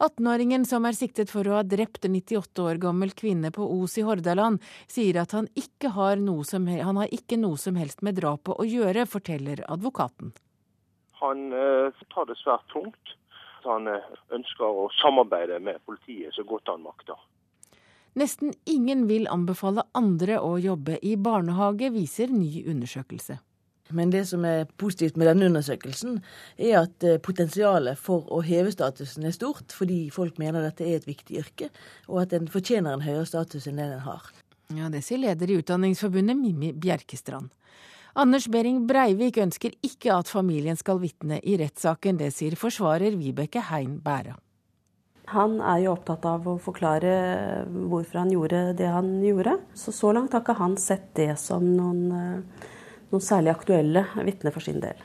18-åringen som er siktet for å ha drept en 98 år gammel kvinne på Os i Hordaland, sier at han ikke har noe som, han har ikke noe som helst med drapet å gjøre, forteller advokaten. Han eh, tar det svært tungt. Han eh, ønsker å samarbeide med politiet så godt han makter. Nesten ingen vil anbefale andre å jobbe i barnehage, viser ny undersøkelse. Men det som er positivt med denne undersøkelsen, er at eh, potensialet for å heve statusen er stort, fordi folk mener dette er et viktig yrke, og at en fortjener en høyere status enn det den har. Ja, Det sier leder i Utdanningsforbundet, Mimmi Bjerkestrand. Anders Behring Breivik ønsker ikke at familien skal vitne i rettssaken. Det sier forsvarer Vibeke Hein Bæra. Han er jo opptatt av å forklare hvorfor han gjorde det han gjorde. Så så langt har ikke han sett det som noen eh, noen særlig aktuelle vitner for sin del.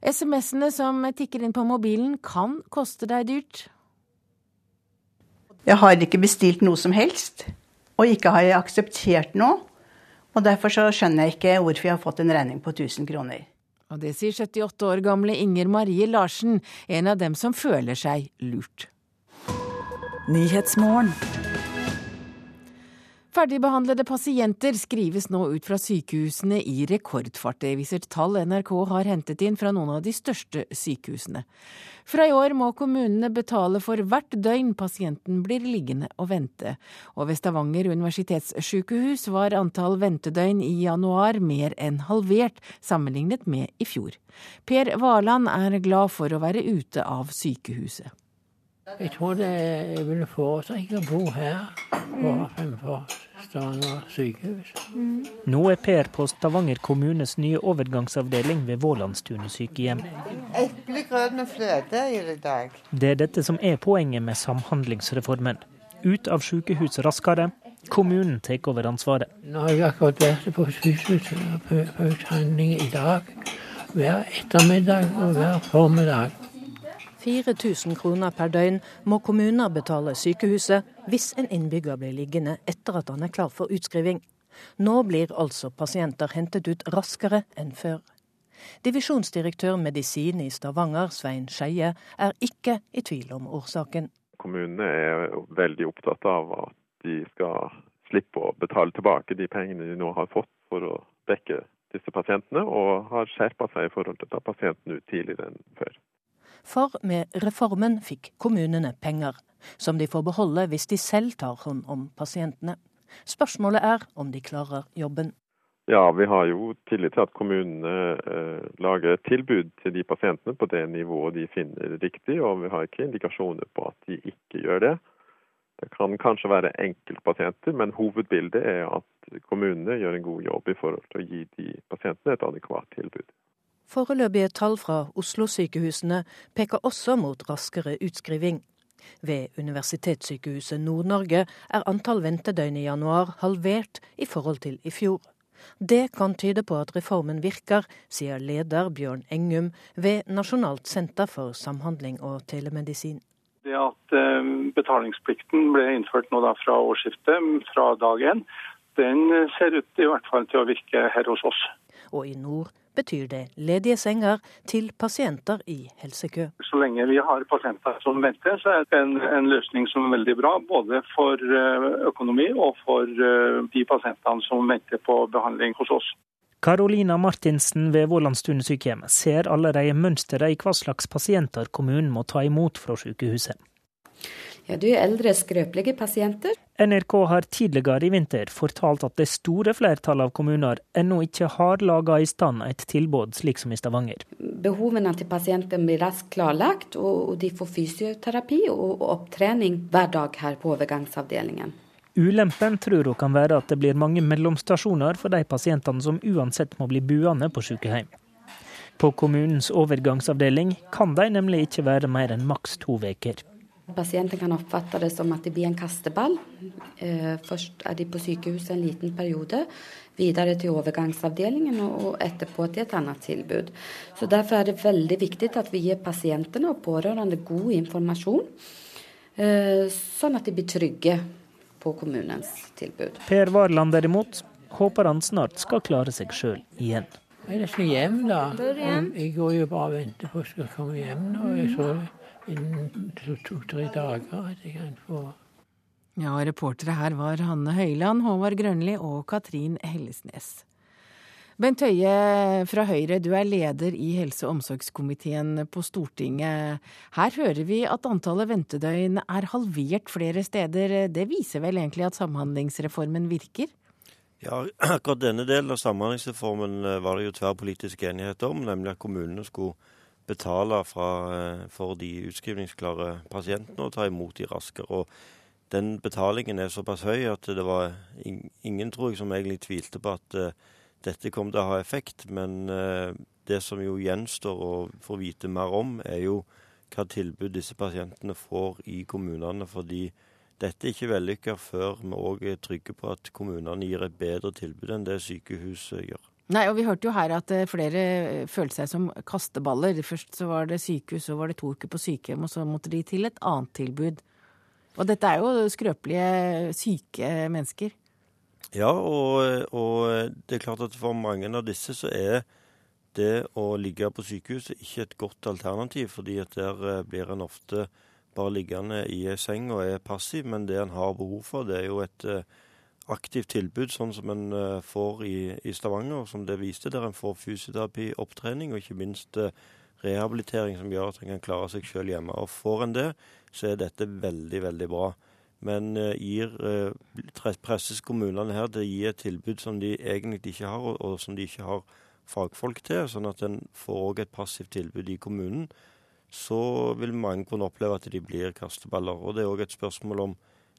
SMS-ene som tikker inn på mobilen kan koste deg dyrt. Jeg har ikke bestilt noe som helst, og ikke har jeg akseptert noe. Og derfor så skjønner jeg ikke hvorfor jeg har fått en regning på 1000 kroner. Og det sier 78 år gamle Inger Marie Larsen, en av dem som føler seg lurt. Nyhetsmorgen. Ferdigbehandlede pasienter skrives nå ut fra sykehusene i rekordfart. Det viser tall NRK har hentet inn fra noen av de største sykehusene. Fra i år må kommunene betale for hvert døgn pasienten blir liggende og vente. Og ved Stavanger universitetssykehus var antall ventedøgn i januar mer enn halvert sammenlignet med i fjor. Per Varland er glad for å være ute av sykehuset. Jeg tror det jeg ville foretrekke å bo her fremfor Stavanger sykehus. Mm. Nå er Per på Stavanger kommunes nye overgangsavdeling ved Vålandstunet sykehjem. Eplegrøt med fløte i dag. Det er dette som er poenget med Samhandlingsreformen. Ut av sykehus raskere. Kommunen tar over ansvaret. Nå har jeg akkurat vært på sykehuset på uthandling i dag. Hver ettermiddag og hver formiddag. 4000 kroner per døgn må kommuner betale sykehuset hvis en innbygger blir liggende etter at han er klar for utskriving. Nå blir altså pasienter hentet ut raskere enn før. Divisjonsdirektør medisin i Stavanger, Svein Skeie, er ikke i tvil om årsaken. Kommunene er veldig opptatt av at de skal slippe å betale tilbake de pengene de nå har fått for å dekke disse pasientene, og har skjerpa seg i forhold til å ta pasienten ut tidligere enn før. For med reformen fikk kommunene penger, som de får beholde hvis de selv tar hånd om pasientene. Spørsmålet er om de klarer jobben. Ja, vi har jo tillit til at kommunene eh, lager tilbud til de pasientene på det nivået de finner riktig, og vi har ikke indikasjoner på at de ikke gjør det. Det kan kanskje være enkeltpasienter, men hovedbildet er at kommunene gjør en god jobb i forhold til å gi de pasientene et adekvat tilbud. Foreløpige tall fra Oslo-sykehusene peker også mot raskere utskriving. Ved Universitetssykehuset Nord-Norge er antall ventedøgn i januar halvert i forhold til i fjor. Det kan tyde på at reformen virker, sier leder Bjørn Engum ved Nasjonalt senter for samhandling og telemedisin. Det at eh, betalingsplikten ble innført nå fra årsskiftet, fra dag én, den ser ut i hvert fall til å virke her hos oss. Og i nord betyr det ledige senger til pasienter i helsekø. Så lenge vi har pasienter som venter, så er det en, en løsning som er veldig bra. Både for eh, økonomi og for eh, de pasientene som venter på behandling hos oss. Karolina Martinsen ved Vålandstuen sykehjem ser allerede mønsteret i hva slags pasienter kommunen må ta imot fra sykehuset. Ja, Det er eldre, skrøpelige pasienter. NRK har tidligere i vinter fortalt at det store flertallet av kommuner ennå ikke har laga i stand et tilbud slik som i Stavanger. Behovene til pasienten blir raskt klarlagt, og de får fysioterapi og opptrening hver dag her på overgangsavdelingen. Ulempen tror hun kan være at det blir mange mellomstasjoner for de pasientene som uansett må bli buende på sykehjem. På kommunens overgangsavdeling kan de nemlig ikke være mer enn maks to uker. Pasienten kan oppfatte det som at det blir en kasteball. Eh, først er de på sykehuset en liten periode, videre til overgangsavdelingen og etterpå til et annet tilbud. Så Derfor er det veldig viktig at vi gir pasientene og pårørende god informasjon, eh, sånn at de blir trygge på kommunens tilbud. Per Varland derimot håper han snart skal klare seg sjøl igjen. Jeg skal hjem, da. Jeg går jo bare og venter på at jeg skal komme hjem nå. Jeg så innen to-tre dager at jeg kan få Ja, reportere her var Hanne Høyland, Håvard Grønli og Katrin Hellesnes. Bent Høie fra Høyre, du er leder i helse- og omsorgskomiteen på Stortinget. Her hører vi at antallet ventedøgn er halvert flere steder. Det viser vel egentlig at Samhandlingsreformen virker? Ja, akkurat denne delen av Samhandlingsreformen eh, var det jo tverrpolitisk enighet om, nemlig at kommunene skulle betale fra, eh, for de utskrivningsklare pasientene og ta imot de raskere. Og den betalingen er såpass høy at det var ingen, tror jeg, som egentlig tvilte på at uh, dette kom til å ha effekt. Men uh, det som jo gjenstår å få vite mer om, er jo hva tilbud disse pasientene får i kommunene. fordi dette er ikke vellykka før vi òg er trygge på at kommunene gir et bedre tilbud enn det sykehuset gjør. Nei, og vi hørte jo her at flere følte seg som kasteballer. Først så var det sykehus, så var det to uker på sykehjem, og så måtte de til et annet tilbud. Og dette er jo skrøpelige, syke mennesker. Ja, og, og, det er klart at for mange av disse så er det å ligge på sykehuset ikke et godt alternativ, fordi at der blir en ofte bare liggende i ei seng og er passiv. Men det en har behov for, det er jo et aktivt tilbud, sånn som en får i, i Stavanger, som det viste, der en får fysioterapi, opptrening og ikke minst rehabilitering som gjør at en kan klare seg sjøl hjemme. Og får en det, så er dette veldig, veldig bra. Men uh, gir, presses kommunene her til å gi et tilbud som de egentlig ikke har, og, og som de ikke har fagfolk til, sånn at en får òg et passivt tilbud i kommunen, så vil mange kunne oppleve at de blir kasteballer. Og det er òg et spørsmål om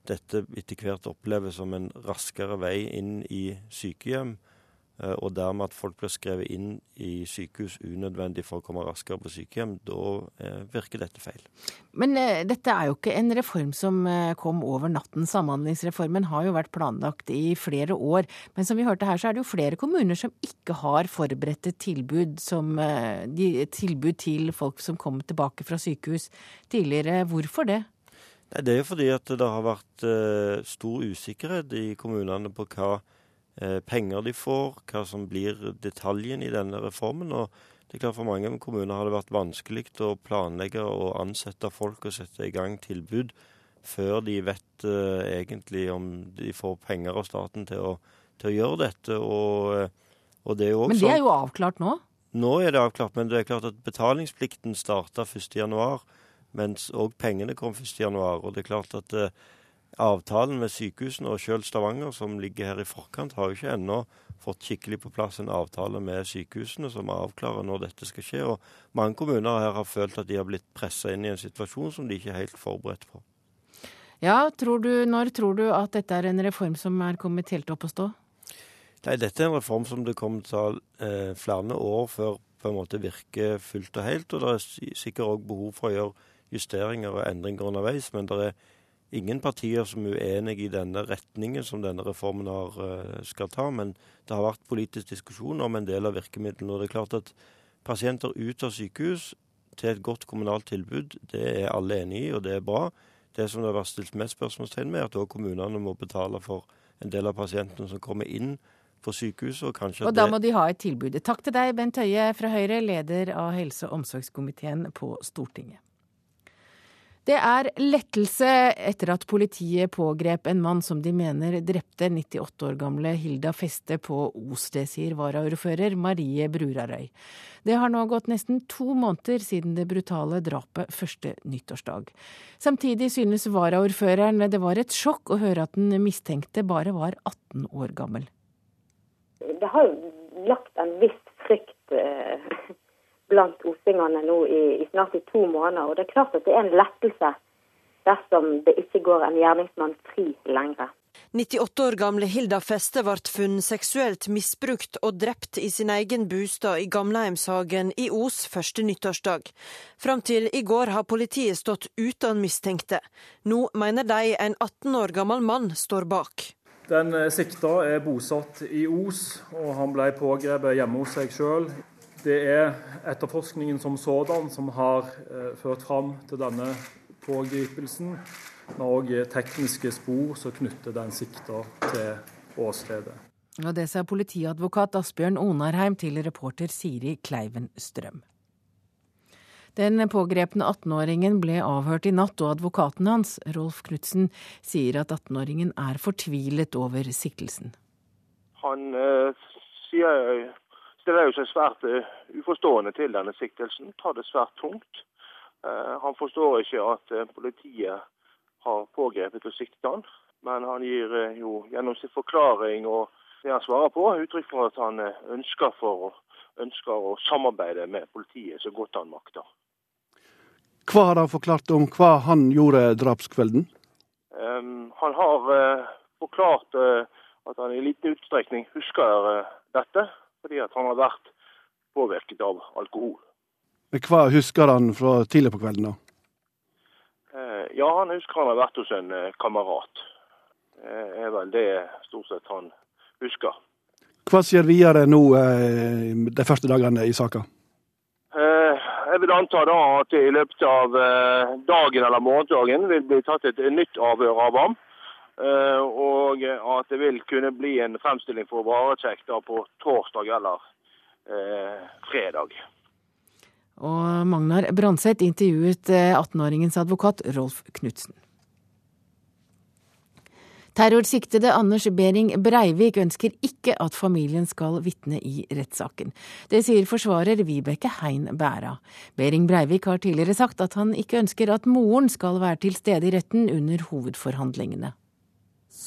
dette etter hvert oppleves som en raskere vei inn i sykehjem, og dermed at folk blir skrevet inn i sykehus unødvendig for å komme raskere på sykehjem, da virker dette feil. Men eh, dette er jo ikke en reform som kom over natten. Samhandlingsreformen har jo vært planlagt i flere år. Men som vi hørte her, så er det jo flere kommuner som ikke har forberedte tilbud, som, tilbud til folk som kommer tilbake fra sykehus tidligere. Hvorfor det? Nei, Det er jo fordi at det har vært eh, stor usikkerhet i kommunene på hva eh, penger de får, hva som blir detaljen i denne reformen. og det er klart For mange kommuner har det vært vanskelig å planlegge og ansette folk og sette i gang tilbud før de vet eh, egentlig om de får penger av staten til å, til å gjøre dette. Og, og det er jo også men det er jo avklart nå? Nå er det avklart, men det er klart at betalingsplikten starta 1.1. Mens òg pengene kom 1.1. Og det er klart at eh, avtalen med sykehusene og sjøl Stavanger, som ligger her i forkant, har jo ikke ennå fått skikkelig på plass en avtale med sykehusene som avklarer når dette skal skje. Og mange kommuner her har følt at de har blitt pressa inn i en situasjon som de ikke er helt forberedt på. Ja, tror du, Når tror du at dette er en reform som er kommet helt opp å stå? Nei, Dette er en reform som det kommer til å ta eh, flere år før på en måte virker fullt og helt. Og det er sikkert òg behov for å gjøre justeringer og endringer underveis. Men det er ingen partier som er uenige i denne retningen som denne reformen har, skal ta. Men det har vært politisk diskusjon om en del av virkemidlene. Og det er klart at pasienter ut av sykehus til et godt kommunalt tilbud, det er alle enig i, og det er bra. Det som det har vært stilt mest spørsmålstegn med, er at også kommunene må betale for en del av pasientene som kommer inn for sykehuset. Og, kanskje og da må de ha et tilbud. Takk til deg, Bent Høie fra Høyre, leder av helse- og omsorgskomiteen på Stortinget. Det er lettelse etter at politiet pågrep en mann som de mener drepte 98 år gamle Hilda Feste på Os. Det sier varaordfører Marie Brurarøy. Det har nå gått nesten to måneder siden det brutale drapet første nyttårsdag. Samtidig synes varaordføreren det var et sjokk å høre at den mistenkte bare var 18 år gammel. Det har lagt en viss frykt eh, blant osingene nå i, i, snart i to måneder. Og det er klart at det er en lettelse dersom det ikke går en gjerningsmann fri lenger. 98 år gamle Hilda Feste ble funnet seksuelt misbrukt og drept i sin egen bostad i Gamleheimshagen i Os første nyttårsdag. Fram til i går har politiet stått uten mistenkte. Nå mener de en 18 år gammel mann står bak. Den eh, sikta er bosatt i Os, og han ble pågrepet hjemme hos seg sjøl det er etterforskningen som sådan som har eh, ført fram til denne pågripelsen. men òg tekniske spor som knytter den sikta til åstedet. Og det sa politiadvokat Asbjørn Onarheim til reporter Siri Kleiven Strøm. Den pågrepne 18-åringen ble avhørt i natt, og advokaten hans, Rolf Knutsen, sier at 18-åringen er fortvilet over siktelsen. Han eh, sier stiller jo seg svært uh, uforstående til denne siktelsen, tar det svært tungt. Uh, han forstår ikke at uh, politiet har pågrepet og siktet han, men han gir jo gjennom sin forklaring og det han svarer på, uttrykk for at han ønsker, for, ønsker å samarbeide med politiet så godt han makter. Hva har han forklart om hva han gjorde drapskvelden? Um, han har forklart at han i liten utstrekning husker dette fordi han har vært påvirket av alkohol. Hva husker han fra tidlig på kvelden? da? Eh, ja, han husker han har vært hos en eh, kamerat. Det er vel det stort sett han husker. Hva skjer videre nå eh, de første dagene i saka? Jeg vil anta da at i løpet av dagen eller morgendagen vil bli tatt et nytt avhør av ham. Eh, og at det vil kunne bli en fremstilling for varetekt på torsdag eller eh, fredag. Og Magnar Branseth intervjuet 18-åringens eh, advokat Rolf Knutsen. Terrorsiktede Anders Behring Breivik ønsker ikke at familien skal vitne i rettssaken. Det sier forsvarer Vibeke Hein Bæra. Behring Breivik har tidligere sagt at han ikke ønsker at moren skal være til stede i retten under hovedforhandlingene.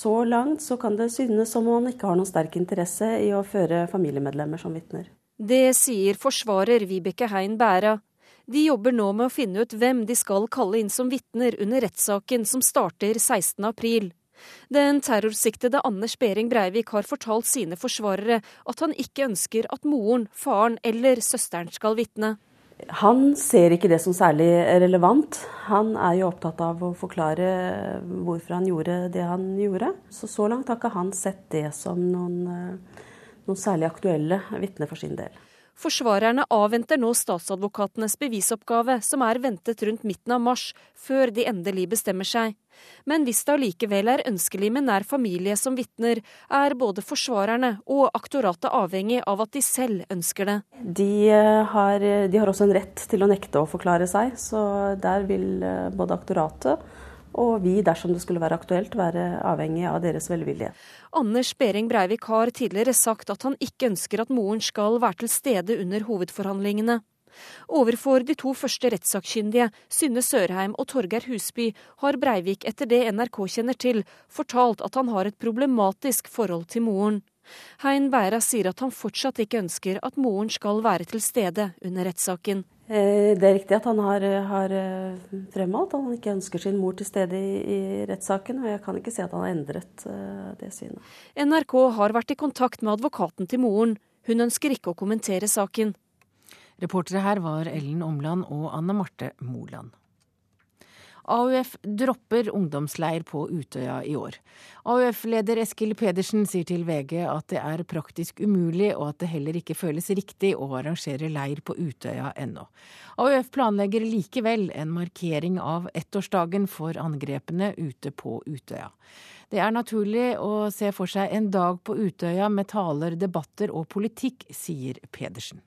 Så langt så kan det synes som om han ikke har noen sterk interesse i å føre familiemedlemmer som vitner. Det sier forsvarer Vibeke Hein Bæra. De jobber nå med å finne ut hvem de skal kalle inn som vitner under rettssaken som starter 16.4. Den terrorsiktede Anders Behring Breivik har fortalt sine forsvarere at han ikke ønsker at moren, faren eller søsteren skal vitne. Han ser ikke det som særlig relevant. Han er jo opptatt av å forklare hvorfor han gjorde det han gjorde. Så så langt har ikke han sett det som noen, eh, noen særlig aktuelle vitner for sin del. Forsvarerne avventer nå statsadvokatenes bevisoppgave, som er ventet rundt midten av mars, før de endelig bestemmer seg. Men hvis det allikevel er ønskelig med nær familie som vitner, er både forsvarerne og aktoratet avhengig av at de selv ønsker det. De eh, har, de har også en rett til å nekte å forklare seg, så der vil eh, både aktoratet og vi, dersom det skulle være aktuelt, være avhengig av deres velvilje. Anders Behring Breivik har tidligere sagt at han ikke ønsker at moren skal være til stede under hovedforhandlingene. Overfor de to første rettssakkyndige, Synne Sørheim og Torgeir Husby, har Breivik etter det NRK kjenner til, fortalt at han har et problematisk forhold til moren. Hein Bæra sier at han fortsatt ikke ønsker at moren skal være til stede under rettssaken. Eh, det er riktig at han har, har eh, fremholdt at han ikke ønsker sin mor til stede i, i, rettssaken, og jeg kan ikke si at han har endret det synet. NRK har vært i kontakt med advokaten til moren. Hun ønsker ikke å kommentere saken. Reportere her var Ellen Omland og Anne Marte Moland. AUF dropper ungdomsleir på Utøya i år. AUF-leder Eskil Pedersen sier til VG at det er praktisk umulig, og at det heller ikke føles riktig å arrangere leir på Utøya ennå. AUF planlegger likevel en markering av ettårsdagen for angrepene ute på Utøya. Det er naturlig å se for seg en dag på Utøya med taler, debatter og politikk, sier Pedersen.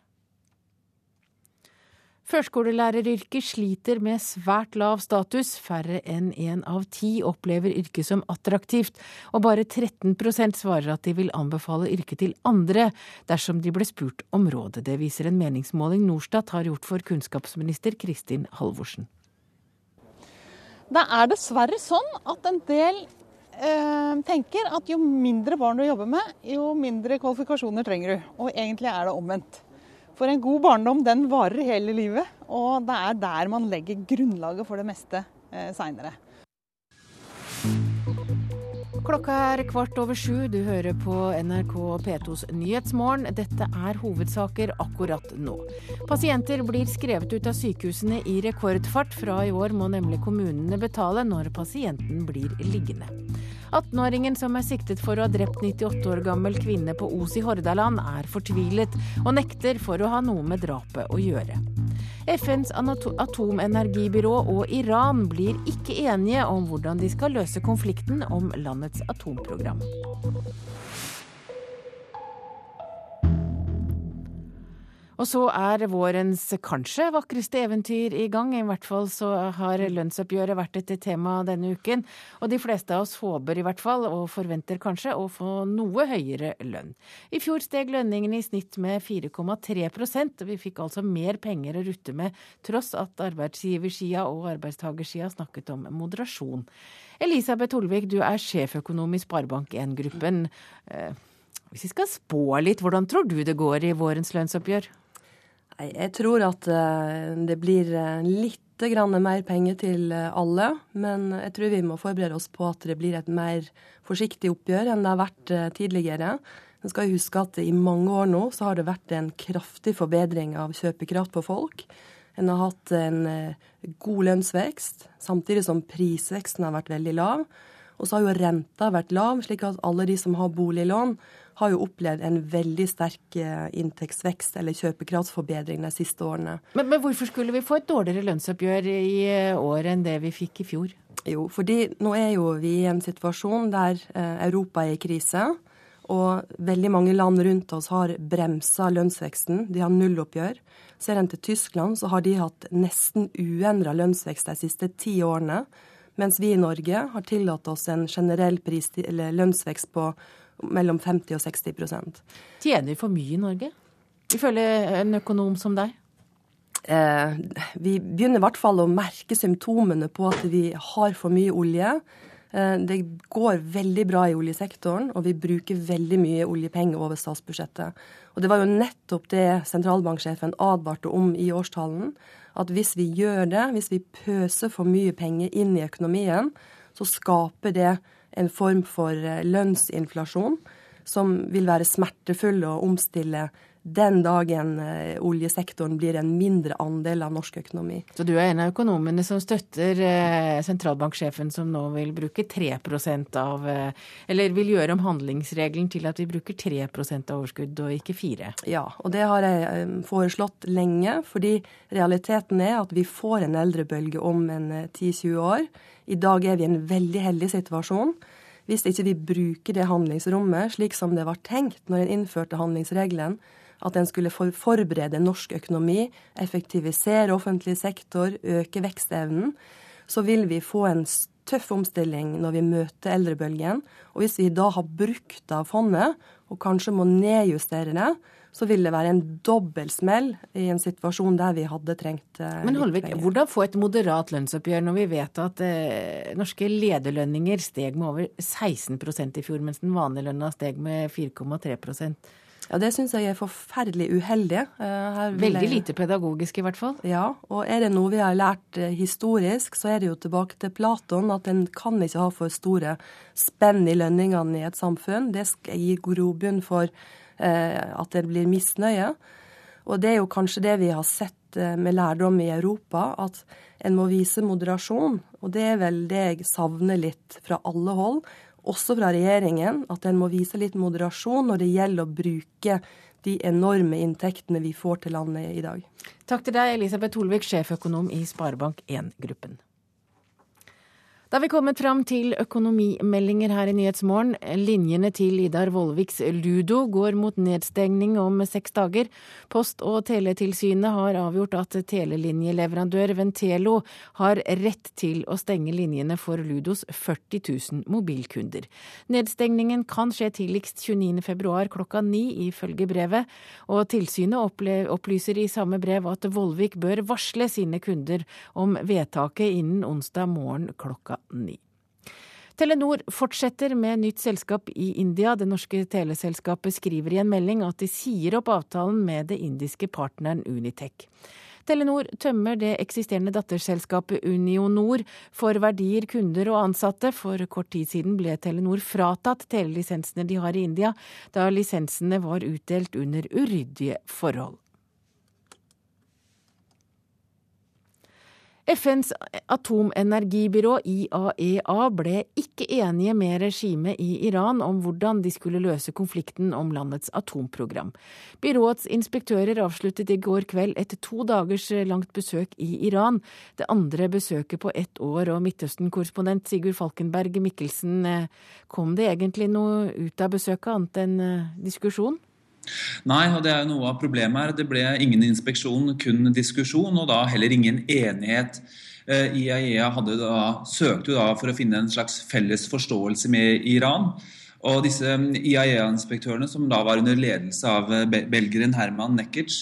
Førskolelæreryrket sliter med svært lav status. Færre enn én av ti opplever yrket som attraktivt, og bare 13% svarer at de vil anbefale yrket til andre dersom de ble spurt om rådet. Det viser en meningsmåling Norstat har gjort for kunnskapsminister Kristin Halvorsen. Det er dessverre sånn at en del eh, tenker at jo mindre barn du jobber med, jo mindre kvalifikasjoner trenger du. Og egentlig er det omvendt. For en god barndom den varer hele livet, og det er der man legger grunnlaget for det meste eh, seinere. Klokka er kvart over sju. Du hører på NRK P2s Nyhetsmorgen. Dette er hovedsaker akkurat nå. Pasienter blir skrevet ut av sykehusene i rekordfart. Fra i år må nemlig kommunene betale når pasienten blir liggende. 18-åringen som er siktet for å ha drept 98 år gammel kvinne på Os i Hordaland, er fortvilet og nekter for å ha noe med drapet å gjøre. FNs atomenergibyrå og Iran blir ikke enige om hvordan de skal løse konflikten om landets atomprogram. Og så er vårens kanskje vakreste eventyr i gang. I hvert fall så har lønnsoppgjøret vært et tema denne uken. Og de fleste av oss håper i hvert fall, og forventer kanskje, å få noe høyere lønn. I fjor steg lønningene i snitt med 4,3% og vi fikk altså mer penger å rutte med, tross at arbeidsgiversida og arbeidstagersida snakket om moderasjon. Elisabeth Holvik, du er sjeføkonom i Sparebank1-gruppen. Eh, hvis vi skal spå litt, hvordan tror du det går i vårens lønnsoppgjør? Jeg tror at eh, det blir eh, litt mer penger til eh, alle, men jeg tror vi må forberede oss på at det blir et mer forsiktig oppgjør enn det har vært tidligere. Men skal huske at i mange år nå så har det vært en kraftig forbedring av kjøpekraft på folk. En har hatt en god lønnsvekst, samtidig som prisveksten har vært veldig lav. Og så har jo renta vært lav, slik at alle de som har boliglån, har jo opplevd en veldig sterk eh, inntektsvekst eller kjøpekraftsforbedring de siste årene. Men, men, hvorfor skulle vi få et dårligere lønnsoppgjør i eh, år enn det vi fikk i fjor? Jo, fordi nå er jo vi i en situasjon der eh, Europa er i krise. Og veldig mange land rundt oss har bremsa lønnsveksten. De har nulloppgjør. Ser en til Tyskland, så har de hatt nesten uendra lønnsvekst de siste ti årene. Mens vi i Norge har tillatt oss en generell pris, lønnsvekst på mellom 50 og 60% Tjener vi for mye i Norge? Ifølge en økonom som deg? Eh, vi begynner i hvert fall å merke symptomene på at vi har for mye olje. Eh, det går veldig bra i oljesektoren, og vi bruker veldig mye oljepenger over statsbudsjettet. Og Det var jo nettopp det sentralbanksjefen advarte om i årstalen. At hvis vi gjør det, hvis vi pøser for mye penger inn i økonomien, så skaper det en form for eh, lønnsinflasjon som vil være smertefull å omstille den dagen eh, oljesektoren blir en mindre andel av norsk økonomi. Så du er en av økonomene som støtter eh, sentralbanksjefen som nå vil bruke 3% av Eller vil gjøre om handlingsregelen til at vi bruker 3 av overskudd og ikke 4 Ja, og det har jeg foreslått lenge. Fordi realiteten er at vi får en eldrebølge om en 10-20 år. I dag er vi i en veldig heldig situasjon. Hvis ikke vi bruker det handlingsrommet slik som det var tenkt når en innførte handlingsregelen, at en skulle forberede norsk økonomi, effektivisere offentlig sektor, øke vekstevnen, så vil vi få en tøff omstilling når vi møter eldrebølgen. Og hvis vi da har brukt av fondet, og kanskje må nedjustere det, så vil det være en dobbeltsmell i en situasjon der vi hadde trengt eh, Men Holvik, hvordan få et moderat lønnsoppgjør når vi vet at eh, norske lederlønninger steg med over 16% i fjor, mens den vanlige lønna steg med 4,3 ja, Det syns jeg er forferdelig uheldig. Eh, Veldig lite pedagogisk, i hvert fall. Ja, og er det noe vi har lært eh, historisk, så er det jo tilbake til Platon at en kan ikke ha for store spenn i lønningene i et samfunn. Det gir grobunn for Eh, at det blir misnøye. Og det er jo kanskje det vi har sett med lærdom i Europa at en må vise moderasjon. Og det er vel det jeg savner litt fra alle hold, også fra regjeringen. At en må vise litt moderasjon når det gjelder å bruke de enorme inntektene vi får til landet i dag. Takk til deg, Elisabeth Holvik, sjeføkonom i Sparebank1-gruppen. Da er vi kommet fram til økonomimeldinger her i Nyhetsmorgen. Linjene til Idar Vollviks Ludo går mot nedstengning om seks dager. Post- og teletilsynet har avgjort at telelinjeleverandør Ventelo har rett til å stenge linjene for Ludos 40 000 mobilkunder. Nedstengningen kan skje tidligst 29.2 klokka ni, ifølge brevet. Og tilsynet opplyser i samme brev at Vollvik bør varsle sine kunder om vedtaket innen onsdag morgen klokka ni. Telenor fortsetter med nytt selskap i India. Det norske teleselskapet skriver i en melding at de sier opp avtalen med det indiske partneren Unitech. Telenor tømmer det eksisterende datterselskapet Unionor for verdier, kunder og ansatte. For kort tid siden ble Telenor fratatt telelisensene de har i India, da lisensene var utdelt under uryddige forhold. FNs atomenergibyrå IAEA e ble ikke enige med regimet i Iran om hvordan de skulle løse konflikten om landets atomprogram. Byråets inspektører avsluttet i går kveld et to dagers langt besøk i Iran. Det andre besøket på ett år, og Midtøsten-korrespondent Sigurd Falkenberg Mikkelsen, eh, kom det egentlig noe ut av besøket, annet enn eh, diskusjon? Nei, og det er jo noe av problemet her. Det ble ingen inspeksjon, kun diskusjon, og da heller ingen enighet. Eh, IAEA hadde da, søkte da for å finne en slags felles forståelse med Iran. Og disse IAEA-inspektørene, som da var under ledelse av eh, belgeren Herman Nekkic,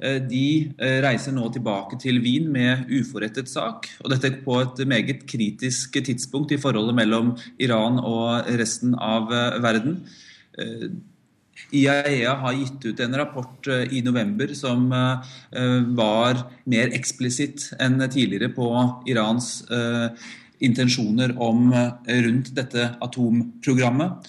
eh, de reiser nå tilbake til Wien med uforrettet sak. Og dette på et meget kritisk tidspunkt i forholdet mellom Iran og resten av verden. IAEA har gitt ut en rapport eh, i november som eh, var mer eksplisitt enn tidligere på Irans eh, intensjoner om rundt dette atomprogrammet.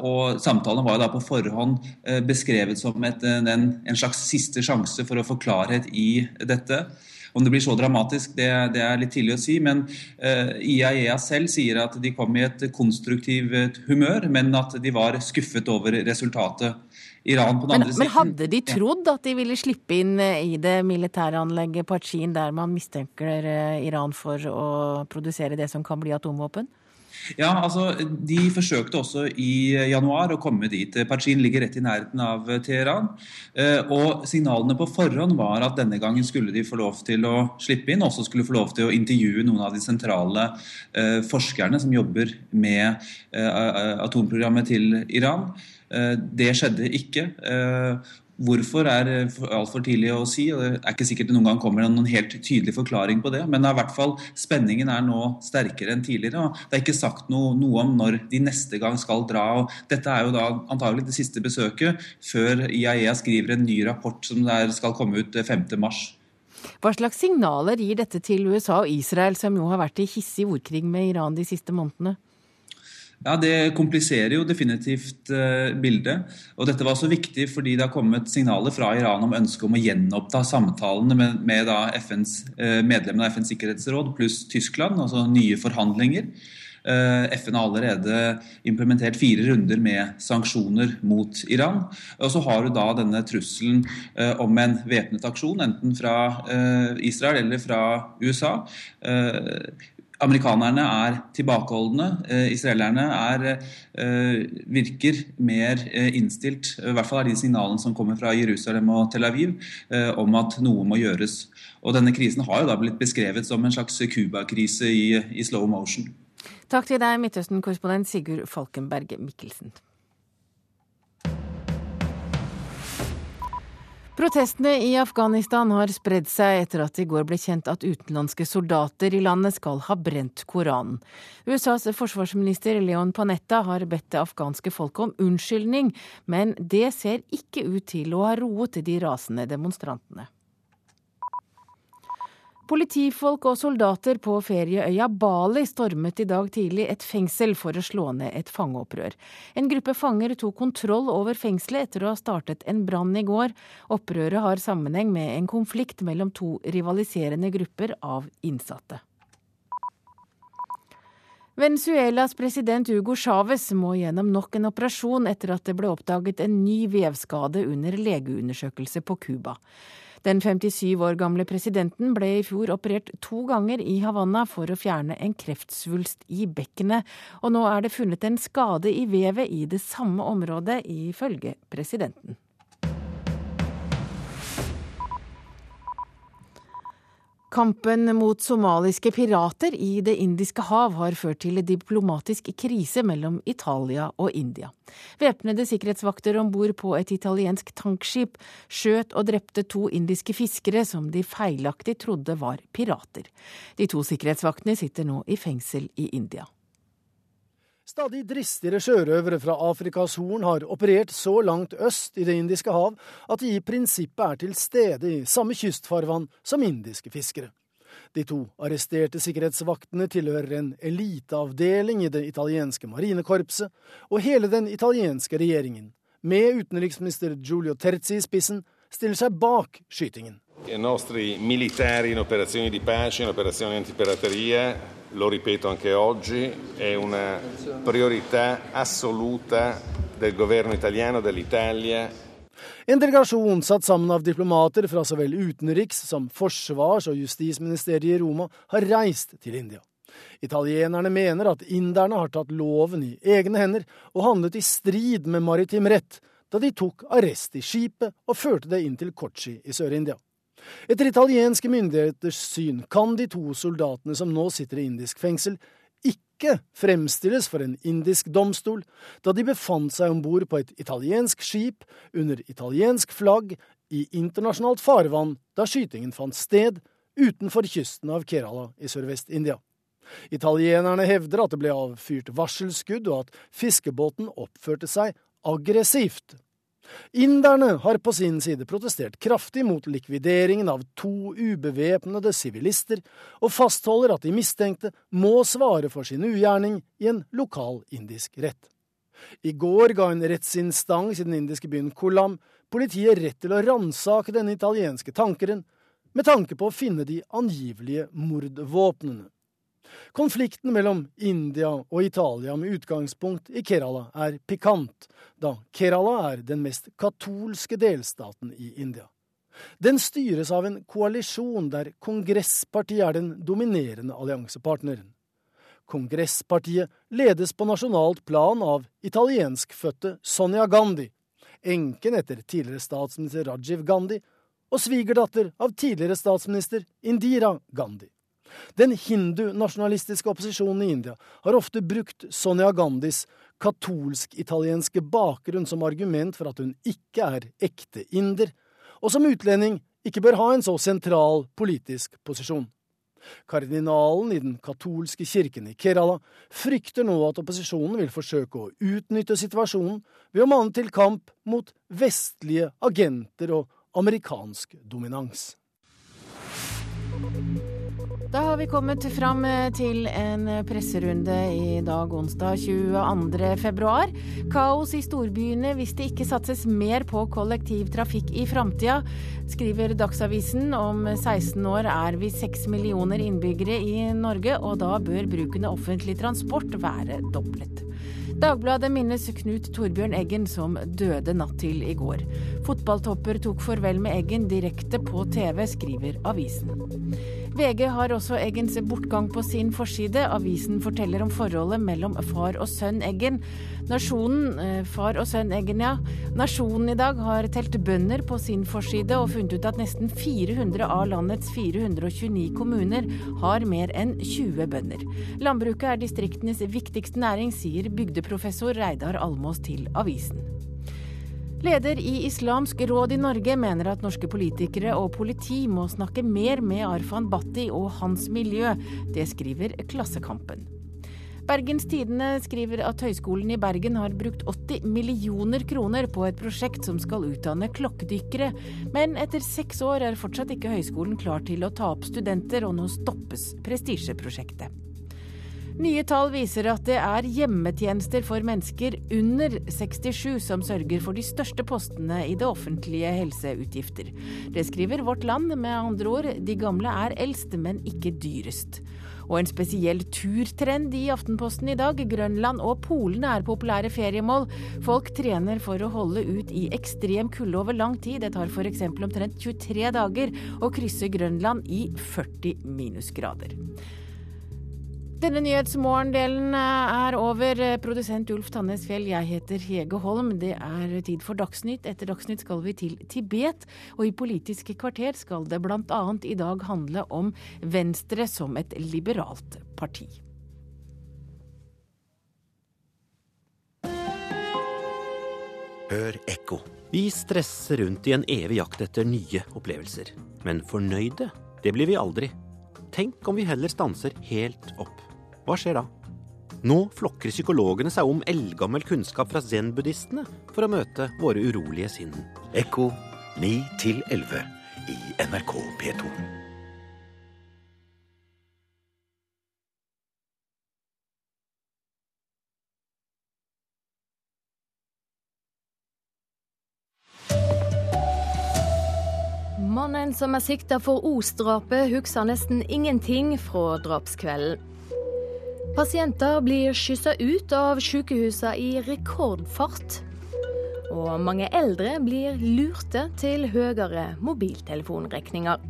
Og Samtalen var da på forhånd beskrevet som et, en, en slags siste sjanse for å få klarhet i dette. Om det blir så dramatisk, det, det er litt tidlig å si. Men uh, IAEA selv sier at de kom i et konstruktivt humør, men at de var skuffet over resultatet. Iran på den men, andre siden. Men hadde de trodd at de ville slippe inn eh, i det militære anlegget Pachin, der man mistenker eh, Iran for å produsere det som kan bli atomvåpen? Ja, altså De forsøkte også i januar å komme dit. Pachin ligger rett i nærheten av Teheran. Eh, og Signalene på forhånd var at denne gangen skulle de få lov til å slippe inn. Også skulle få lov til å intervjue noen av de sentrale eh, forskerne som jobber med eh, atomprogrammet til Iran. Det skjedde ikke. Hvorfor er altfor tidlig å si. og Det er ikke sikkert det noen gang kommer noen helt tydelig forklaring på det. Men i hvert fall spenningen er nå sterkere enn tidligere. og Det er ikke sagt noe, noe, om når de neste gang skal dra. og Dette er jo da antagelig det siste besøket før IAEA skriver en ny rapport som skal komme ut 5.3. Hva slags signaler gir dette til USA og Israel, som jo har vært i hissig ordkrig med Iran de siste månedene? Ja, Det kompliserer jo definitivt uh, bildet. Og Dette var så viktig fordi det har kommet signaler fra Iran om ønsket om å gjenoppta samtalene med, med FNs, uh, medlemmene av FNs sikkerhetsråd pluss Tyskland, altså nye forhandlinger. Uh, FN har allerede implementert fire runder med sanksjoner mot Iran. Og så har du da denne trusselen om en væpnet aksjon, enten fra Israel eller fra USA. Amerikanerne er tilbakeholdne. Eh, israelerne er, eh, virker mer eh, innstilt, i hvert fall er de signalene som kommer fra Jerusalem og Tel Aviv, om at noe må gjøres. Og Denne krisen har jo da blitt beskrevet som en slags Cuba-krise i, i slow motion. Takk til deg, Midtøsten-korrespondent Sigurd Falkenberg Mikkelsen. Protestene i Afghanistan har spredd seg etter at det i går ble kjent at utenlandske soldater i landet skal ha brent Koranen. USAs forsvarsminister Leon Panetta har bedt det afghanske folket om unnskyldning, men det ser ikke ut til å ha roet de rasende demonstrantene. Politifolk og soldater på ferieøya Bali stormet i dag tidlig et fengsel for å slå ned et fangeopprør. En gruppe fanger tok kontroll over fengselet etter å ha startet en brann i går. Opprøret har sammenheng med en konflikt mellom to rivaliserende grupper av innsatte. Venezuelas president Hugo Chávez må gjennom nok en operasjon etter at det ble oppdaget en ny vevskade under legeundersøkelse på Cuba. Den 57 år gamle presidenten ble i fjor operert to ganger i Havanna for å fjerne en kreftsvulst i bekkenet, og nå er det funnet en skade i vevet i det samme området, ifølge presidenten. Kampen mot somaliske pirater i Det indiske hav har ført til diplomatisk krise mellom Italia og India. Væpnede sikkerhetsvakter om bord på et italiensk tankskip skjøt og drepte to indiske fiskere som de feilaktig trodde var pirater. De to sikkerhetsvaktene sitter nå i fengsel i India. Stadig dristigere sjørøvere fra Afrikas Horn har operert så langt øst i Det indiske hav at de i prinsippet er til stede i samme kystfarvann som indiske fiskere. De to arresterte sikkerhetsvaktene tilhører en eliteavdeling i det italienske marinekorpset, og hele den italienske regjeringen, med utenriksminister Giulio Terzi i spissen, stiller seg bak skytingen. I nostri militari in operazioni di pace, in antipirateria, lo ripeto anche oggi, è una priorità assoluta del governo italiano, dell'Italia. En delegasjon satt sammen av diplomater fra så vel utenriks- som forsvars- og justisministeriet i Roma har reist til India. Italienerne mener at inderne har tatt loven i egne hender og handlet i strid med maritim rett da de tok arrest i skipet og førte det inn til Kochi i Sør-India. Etter italienske myndigheters syn kan de to soldatene som nå sitter i indisk fengsel, ikke fremstilles for en indisk domstol, da de befant seg om bord på et italiensk skip under italiensk flagg i internasjonalt farvann da skytingen fant sted utenfor kysten av Kerala i Sørvest-India. Italienerne hevder at det ble avfyrt varselskudd, og at fiskebåten oppførte seg aggressivt. Inderne har på sin side protestert kraftig mot likvideringen av to ubevæpnede sivilister, og fastholder at de mistenkte må svare for sin ugjerning i en lokal indisk rett. I går ga en rettsinstans i den indiske byen Kolam politiet rett til å ransake denne italienske tankeren, med tanke på å finne de angivelige mordvåpnene. Konflikten mellom India og Italia med utgangspunkt i Kerala er pikant, da Kerala er den mest katolske delstaten i India. Den styres av en koalisjon der Kongresspartiet er den dominerende alliansepartneren. Kongresspartiet ledes på nasjonalt plan av italienskfødte Sonja Gandhi, enken etter tidligere statsminister Rajiv Gandhi og svigerdatter av tidligere statsminister Indira Gandhi. Den hindu-nasjonalistiske opposisjonen i India har ofte brukt Sonia Gandhis katolsk-italienske bakgrunn som argument for at hun ikke er ekte inder, og som utlending ikke bør ha en så sentral politisk posisjon. Kardinalen i den katolske kirken i Kerala frykter nå at opposisjonen vil forsøke å utnytte situasjonen ved å mane til kamp mot vestlige agenter og amerikansk dominans. Da har vi kommet fram eh, til en presserunde i dag onsdag 22. februar. Kaos i storbyene hvis det ikke satses mer på kollektivtrafikk i framtida, skriver Dagsavisen. Om 16 år er vi 6 millioner innbyggere i Norge, og da bør bruken av offentlig transport være doblet. Dagbladet minnes Knut Torbjørn Eggen som døde natt til i går. Fotballtopper tok farvel med Eggen direkte på TV, skriver avisen. VG har også Eggens bortgang på sin forside. Avisen forteller om forholdet mellom far og sønn Eggen. Nasjonen, eh, far og sønn Eggen, ja. Nasjonen i dag har telt bønder på sin forside og funnet ut at nesten 400 av landets 429 kommuner har mer enn 20 bønder. Landbruket er distriktenes viktigste næring, sier bygdeprofessor Reidar Almås til avisen. Leder i Islamsk råd i Norge mener at norske politikere og politi må snakke mer med Arfan Bhatti og hans miljø. Det skriver Klassekampen. Bergens Tidende skriver at Høgskolen i Bergen har brukt 80 millioner kroner på et prosjekt som skal utdanne klokkedykkere, men etter seks år er fortsatt ikke høyskolen klar til å ta opp studenter, og nå stoppes prestisjeprosjektet. Nye tall viser at det er hjemmetjenester for mennesker under 67 som sørger for de største postene i det offentlige helseutgifter. Det skriver Vårt Land, med andre ord, de gamle er eldst, men ikke dyrest. Og en spesiell turtrend i Aftenposten i dag. Grønland og Polen er populære feriemål. Folk trener for å holde ut i ekstrem kulde over lang tid. Det tar f.eks. omtrent 23 dager å krysse Grønland i 40 minusgrader. Denne nyhetsmorgendelen eh, er over. Produsent Ulf Tannes Fjell, jeg heter Hege Holm. Det er tid for Dagsnytt. Etter Dagsnytt skal vi til Tibet, og i Politiske kvarter skal det bl.a. i dag handle om Venstre som et liberalt parti. Hør ekko. Vi stresser rundt i en evig jakt etter nye opplevelser. Men fornøyde, det blir vi aldri. Tenk om vi heller stanser helt opp. Hva skjer da? Nå flokker psykologene seg om eldgammel kunnskap fra zen-buddhistene for å møte våre urolige sinn. Ekko 9 11 i NRK P2. Mannen som er sikta for Os-drapet, husker nesten ingenting fra drapskvelden. Pasienter blir skyssa ut av sykehusene i rekordfart. Og mange eldre blir lurte til høyere mobiltelefonregninger.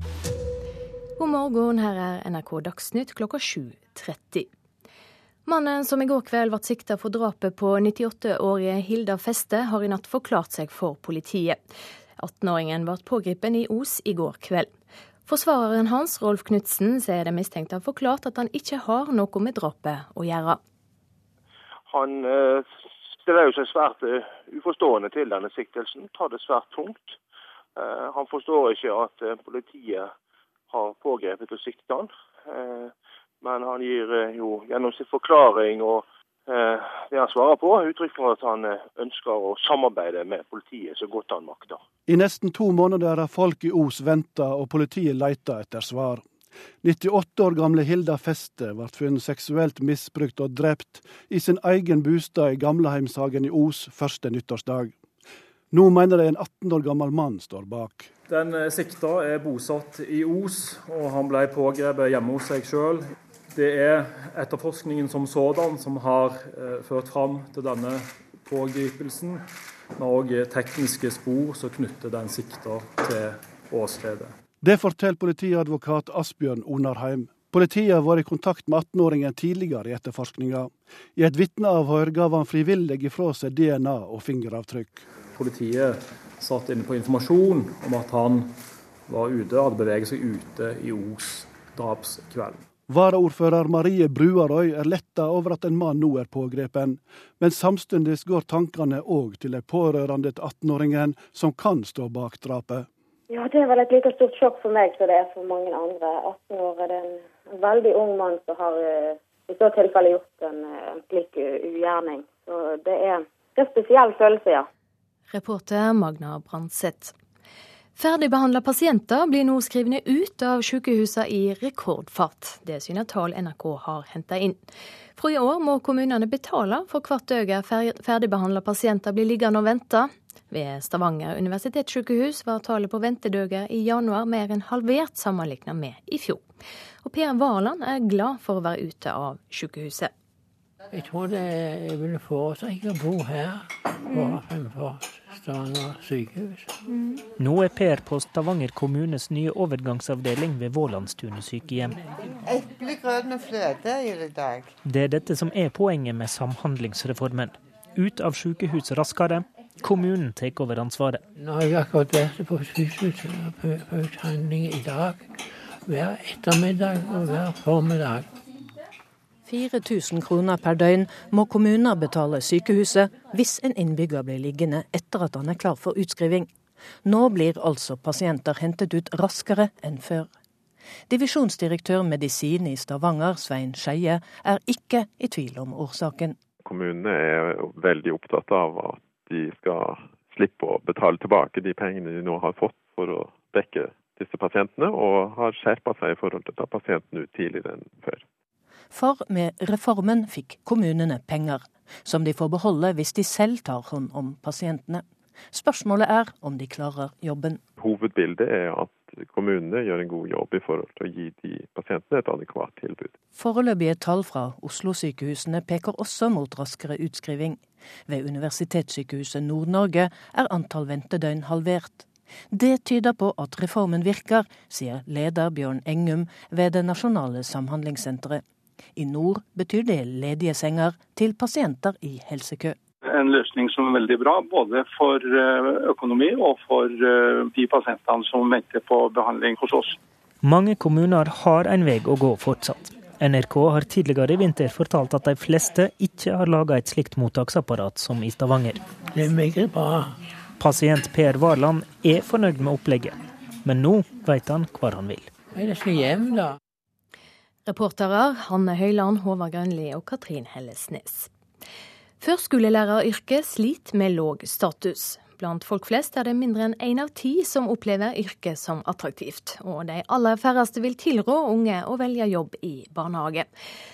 God morgen, her er NRK Dagsnytt klokka 7.30. Mannen som i går kveld ble sikta for drapet på 98-årige Hilda Feste, har i natt forklart seg for politiet. 18-åringen ble pågrepet i Os i går kveld. Forsvareren hans, Rolf Knutsen, sier det mistenkte har forklart at han ikke har noe med drapet å gjøre. Han eh, stiller seg svært uh, uforstående til denne siktelsen, tar det svært tungt. Uh, han forstår ikke at politiet har pågrepet og siktet han. men han gir jo gjennom sin forklaring og det han svarer på, uttrykk for at han ønsker å samarbeide med politiet så godt han makter. I nesten to måneder har folk i Os venta, og politiet leita etter svar. 98 år gamle Hilda Feste ble funnet seksuelt misbrukt og drept i sin egen bostad i Gamleheimshagen i Os første nyttårsdag. Nå mener de en 18 år gammel mann står bak. Den eh, sikta er bosatt i Os, og han ble pågrepet hjemme hos seg sjøl. Det er etterforskningen som sådan som har eh, ført fram til denne pågripelsen. men òg tekniske spor som knytter den sikta til åstedet. Det forteller politiadvokat Asbjørn Onarheim. Politiet har vært i kontakt med 18-åringen tidligere i etterforskninga. I et vitneavhør gav han frivillig ifra seg DNA og fingeravtrykk. Politiet satt inne på informasjon om at han var ute, hadde beveget seg ute i Os drapskvelden. Varaordfører Marie Bruarøy er letta over at en mann nå er pågrepen, men samtidig går tankene òg til de pårørende til 18-åringen som kan stå bak drapet. Ja, Det er vel et like stort sjokk for meg som det er for mange andre. 18 år er det en veldig ung mann som har eh, i så tilfelle gjort en, eh, en slik ugjerning. Så det det er en spesiell følelse, ja. Reporter Magna Brandseth. Ferdigbehandla pasienter blir nå skrevet ut av sykehusene i rekordfart. Det syner tall NRK har henta inn. Fra i år må kommunene betale for hvert døgn ferdigbehandla pasienter blir liggende og vente. Ved Stavanger universitetssykehus var tallet på ventedøger i januar mer enn halvert sammenlignet med i fjor. Og Per Valand er glad for å være ute av sykehuset. Jeg tror det jeg ville foretrekke å bo her fremfor Stavanger sykehus. Mm. Nå er Per på Stavanger kommunes nye overgangsavdeling ved Vålandstunet sykehjem. Eplegrøt med fløte i dag. Det er dette som er poenget med Samhandlingsreformen. Ut av sykehus raskere. Kommunen tar over ansvaret. Nå har jeg akkurat vært på sykehuset på uthandling i dag. Hver ettermiddag og hver formiddag. 4000 kroner per døgn må kommuner betale sykehuset hvis en innbygger blir liggende etter at han er klar for utskriving. Nå blir altså pasienter hentet ut raskere enn før. Divisjonsdirektør medisin i Stavanger, Svein Skeie, er ikke i tvil om årsaken. Kommunene er veldig opptatt av at de skal slippe å betale tilbake de pengene de nå har fått for å dekke disse pasientene, og har skjerpa seg i forhold til å ta pasienten ut tidligere enn før. For med reformen fikk kommunene penger, som de får beholde hvis de selv tar hånd om pasientene. Spørsmålet er om de klarer jobben. Hovedbildet er at kommunene gjør en god jobb i forhold til å gi de pasientene et adekvat tilbud. Foreløpige tall fra Oslo-sykehusene peker også mot raskere utskriving. Ved Universitetssykehuset Nord-Norge er antall ventedøgn halvert. Det tyder på at reformen virker, sier leder Bjørn Engum ved det nasjonale samhandlingssenteret. I nord betyr det ledige senger til pasienter i helsekø en løsning som er veldig bra, både for eh, økonomi og for eh, de pasientene som venter på behandling hos oss. Mange kommuner har en vei å gå fortsatt. NRK har tidligere i vinter fortalt at de fleste ikke har laga et slikt mottaksapparat som i Stavanger. Det er meget bra. Pasient Per Varland er fornøyd med opplegget, men nå vet han hvor han vil. Jeg skal hjem, da. Reportere Hanne Høyland, Håvard Grønli og Katrin Hellesnes. Førskolelæreryrket sliter med låg status. Blant folk flest er det mindre enn én en av ti som opplever yrket som attraktivt. Og de aller færreste vil tilrå unge å velge jobb i barnehage.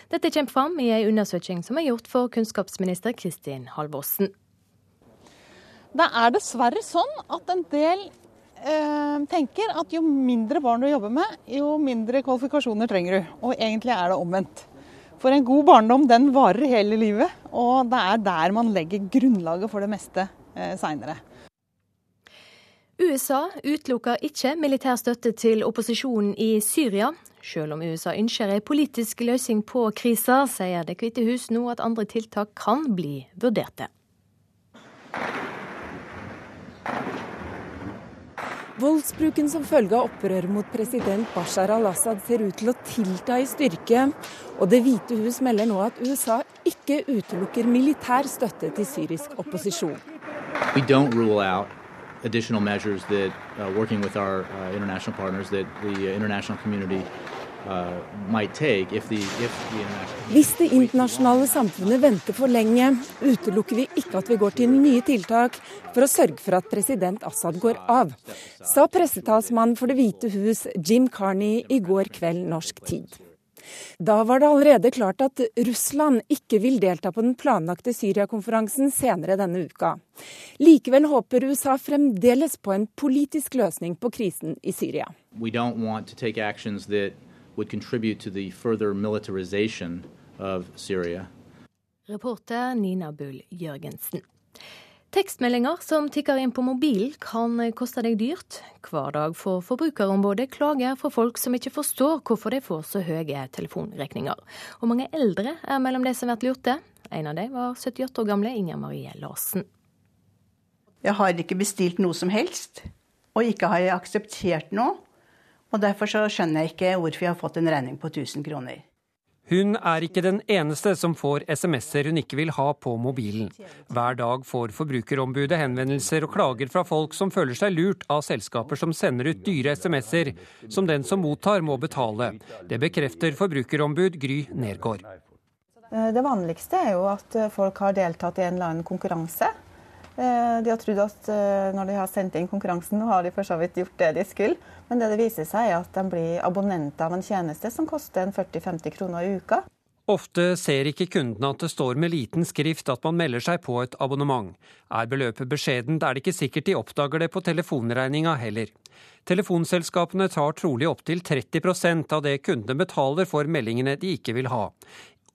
Dette kommer fram i en undersøking som er gjort for kunnskapsminister Kristin Halvorsen. Det er dessverre sånn at en del eh, tenker at jo mindre barn du jobber med, jo mindre kvalifikasjoner trenger du. Og egentlig er det omvendt. For en god barndom den varer hele livet, og det er der man legger grunnlaget for det meste eh, seinere. USA utelukker ikke militær støtte til opposisjonen i Syria. Selv om USA ønsker en politisk løsning på krisa, sier Det hvite hus nå at andre tiltak kan bli vurderte. Voldsbruken som følge av opprøret mot president Bashar al-Assad ser ut til å tilta i styrke, og Det hvite hus melder nå at USA ikke utelukker militær støtte til syrisk opposisjon. That, uh, uh, partners, that the Uh, Hvis det internasjonale samfunnet venter for lenge, utelukker vi ikke at vi går til nye tiltak for å sørge for at president Assad går av, sa pressetalsmannen for Det hvite hus Jim Carney i går kveld norsk tid. Da var det allerede klart at Russland ikke vil delta på den planlagte Syria-konferansen senere denne uka. Likevel håper USA fremdeles på en politisk løsning på krisen i Syria. We don't want to take actions that would contribute to the further militarization of Syria. Reporter Nina Bull Jørgensen. Tekstmeldinger som tikker inn på mobil kan koste deg dyrt. Hver dag får Forbrukerombudet klager for folk som ikke forstår hvorfor de får så høye telefonregninger. Og mange eldre er mellom de som blir lurte. En av dem var 78 år gamle Inger Marie Larsen. Jeg har ikke bestilt noe som helst, og ikke har jeg akseptert noe. Og Derfor så skjønner jeg ikke hvorfor jeg har fått en regning på 1000 kroner. Hun er ikke den eneste som får SMS-er hun ikke vil ha på mobilen. Hver dag får Forbrukerombudet henvendelser og klager fra folk som føler seg lurt av selskaper som sender ut dyre SMS-er, som den som mottar må betale. Det bekrefter forbrukerombud Gry Nergård. Det vanligste er jo at folk har deltatt i en eller annen konkurranse Eh, de har trodd at eh, når de har sendt inn konkurransen, har de for så vidt gjort det de skulle. Men det det viser seg, er at de blir abonnenter av en tjeneste som koster 40-50 kroner i uka. Ofte ser ikke kundene at det står med liten skrift at man melder seg på et abonnement. Er beløpet beskjedent, er det ikke sikkert de oppdager det på telefonregninga heller. Telefonselskapene tar trolig opptil 30% av det kundene betaler for meldingene de ikke vil ha.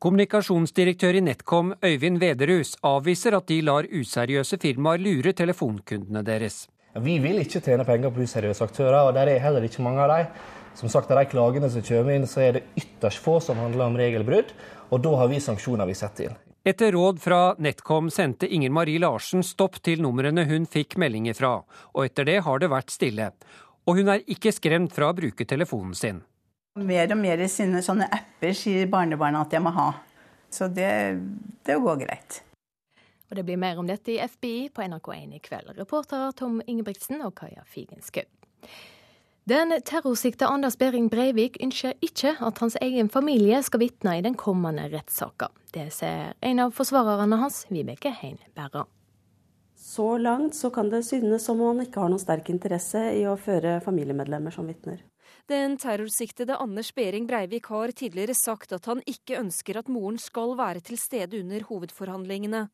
Kommunikasjonsdirektør i NetCom Øyvind Vederhus avviser at de lar useriøse firmaer lure telefonkundene deres. Vi vil ikke tjene penger på useriøse aktører, og der er heller ikke mange av dem. Som sagt, Av de klagene som kommer inn, så er det ytterst få som handler om regelbrudd, og da har vi sanksjoner vi setter inn. Etter råd fra NetCom sendte Inger Marie Larsen stopp til numrene hun fikk meldinger fra, og etter det har det vært stille. Og hun er ikke skremt fra å bruke telefonen sin. Mer og mer i sine sånne apper sier barnebarna at jeg må ha. Så det, det går greit. Og Det blir mer om dette i FBI på NRK1 i kveld. Reportere Tom Ingebrigtsen og Kaja Figenskaug. Den terrorsikta Anders Behring Breivik ønsker ikke at hans egen familie skal vitne i den kommende rettssaka. Det ser en av forsvarerne hans, Vibeke Hein Berra. Så langt så kan det synes som om han ikke har noen sterk interesse i å føre familiemedlemmer som vitner. Den terrorsiktede Anders Behring Breivik har tidligere sagt at han ikke ønsker at moren skal være til stede under hovedforhandlingene.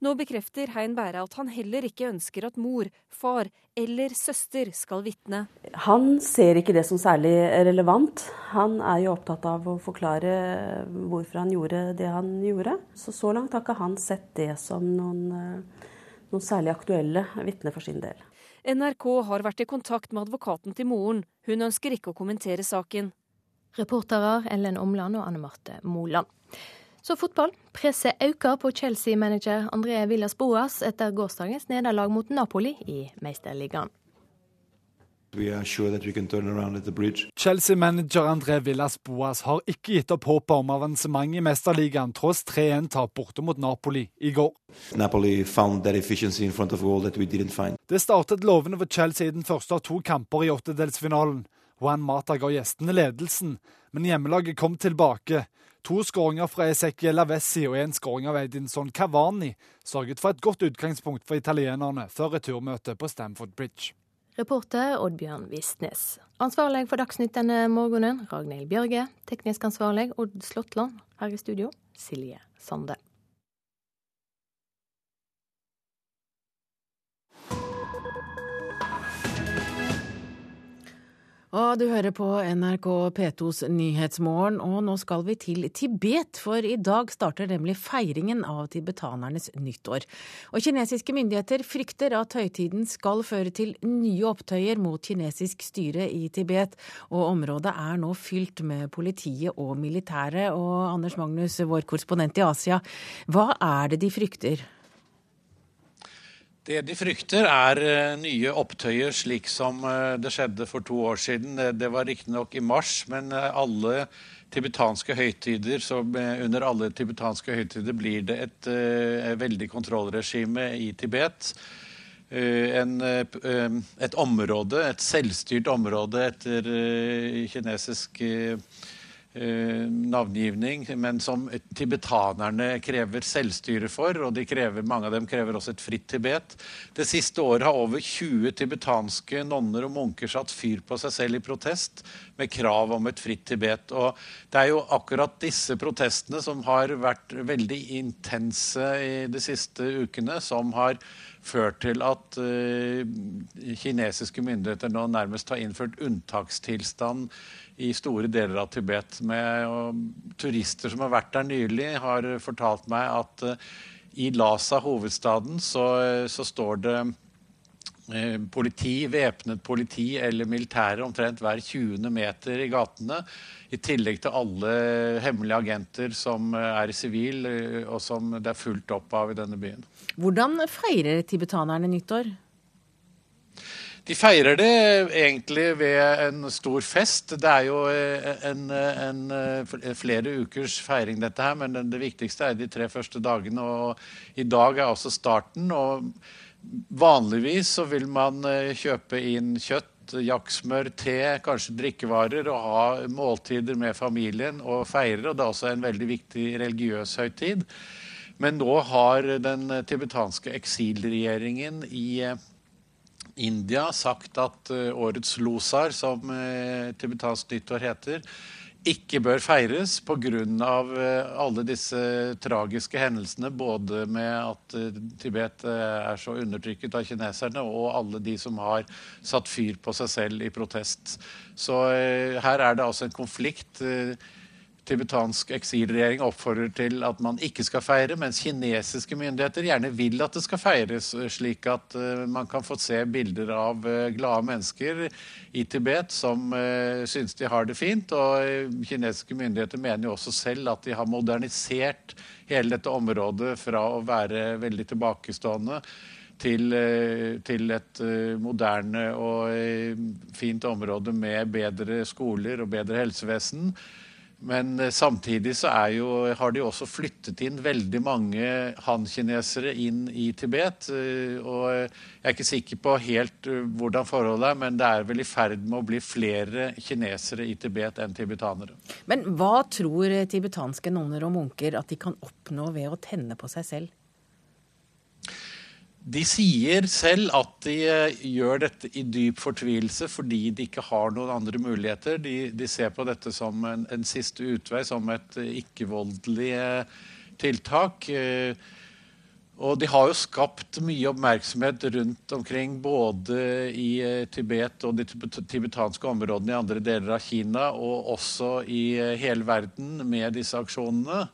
Nå bekrefter Hein Bære at han heller ikke ønsker at mor, far eller søster skal vitne. Han ser ikke det som særlig relevant. Han er jo opptatt av å forklare hvorfor han gjorde det han gjorde. Så så langt har ikke han sett det som noen, eh, noen særlig aktuelle vitner for sin del. NRK har vært i kontakt med advokaten til moren. Hun ønsker ikke å kommentere saken. Reportere Ellen Omland og Anne Marte Moland. Så fotball. Presset øker på Chelsea-manager André Villas Boas etter gårsdagens nederlag mot Napoli i Meisterligaen. Sure Chelsea-manager André Villas Boas har ikke gitt opp håpet om avansement i Mesterligaen, tross 3-1-tap borte mot Napoli i går. Napoli Det startet lovende for Chelsea i den første av to kamper i åttedelsfinalen. Juan Mata ga gjestene ledelsen, men hjemmelaget kom tilbake. To skåringer fra Ezequiel Lavessi og én skåring av Edinson Cavani sørget for et godt utgangspunkt for italienerne før returmøtet på Stamford Bridge. Reporter Oddbjørn Visnes. Ansvarlig for Dagsnytt denne morgenen, Ragnhild Bjørge. Teknisk ansvarlig Odd Slåttland. Her i studio, Silje Sande. Og du hører på NRK P2s Nyhetsmorgen, og nå skal vi til Tibet, for i dag starter nemlig feiringen av tibetanernes nyttår. Og kinesiske myndigheter frykter at høytiden skal føre til nye opptøyer mot kinesisk styre i Tibet, og området er nå fylt med politiet og militæret. Og Anders Magnus, vår korrespondent i Asia, hva er det de frykter? Det de frykter, er uh, nye opptøyer, slik som uh, det skjedde for to år siden. Det, var riktignok i mars, men uh, alle tibetanske høytider, så under alle tibetanske høytider blir det et veldig kontrollregime i Tibet. En, et område, et selvstyrt område etter kinesisk Eh, navngivning, men som tibetanerne krever selvstyre for. Og krever, mange av dem krever også et fritt Tibet. Det siste året har over 20 tibetanske nonner og munker satt fyr på seg selv i protest med krav om et fritt Tibet. Og det er jo akkurat disse protestene som har vært veldig intense i de siste ukene, som har ført til at uh, kinesiske myndigheter nå nærmest har innført unntakstilstand i store deler av Tibet. Med, turister som har vært der nylig, har fortalt meg at uh, i Lhasa, hovedstaden, så, så står det uh, politi, væpnet politi eller militære omtrent hver 20. meter i gatene. I tillegg til alle hemmelige agenter som er i sivil, og som det er fullt opp av i denne byen. Hvordan feirer tibetanerne nyttår? De feirer det egentlig ved en stor fest. Det er jo en, en, en, eh, flere ukers feiring, dette her, men det viktigste er de tre første dagene. Og i dag er også starten. og Vanligvis så vil man eh, kjøpe inn kjøtt, jakksmør, te, kanskje drikkevarer og ha måltider med familien og feire. og Det er også en veldig viktig religiøs høytid. Men nå har den tibetanske eksilregjeringen i India sagt at eh, årets losar, som eh, tibetansk nyttår heter, ikke bør feires pga. Eh, alle disse tragiske hendelsene. Både med at Tibet er så undertrykket av kineserne, og alle de som har satt fyr på seg selv i protest. Så her er det altså en konflikt tibetansk eksilregjering oppfordrer til at man ikke skal feire, mens kinesiske myndigheter gjerne vil at det skal feires, slik at uh, man kan få se bilder av uh, glade mennesker i Tibet som uh, syns de har det fint. Og kinesiske myndigheter mener jo også selv at de har modernisert hele dette området fra å være veldig tilbakestående til, til, et moderne og fint område med bedre skoler og bedre helsevesen. Men eh, samtidig så jo, har de også flyttet inn veldig mange han-kinesere inn i Tibet. Eh, og jeg er ikke sikker på helt eh, hvordan forholdet er, men det er vel i ferd med å bli flere kinesere i Tibet enn tibetanere. Men hva tror tibetanske nonner og munker at de kan oppnå ved å tenne på seg selv? De sier selv at de eh, gjør dette i dyp fortvilelse fordi de ikke har noen andre muligheter. De, de ser på dette som en, en siste utvei, som et eh, ikke-voldelig eh, tiltak. Og de har jo skapt mye oppmerksomhet rundt omkring, både i Tibet og de tibetanske områdene i andre deler av Kina, og også i hele verden med disse aksjonene.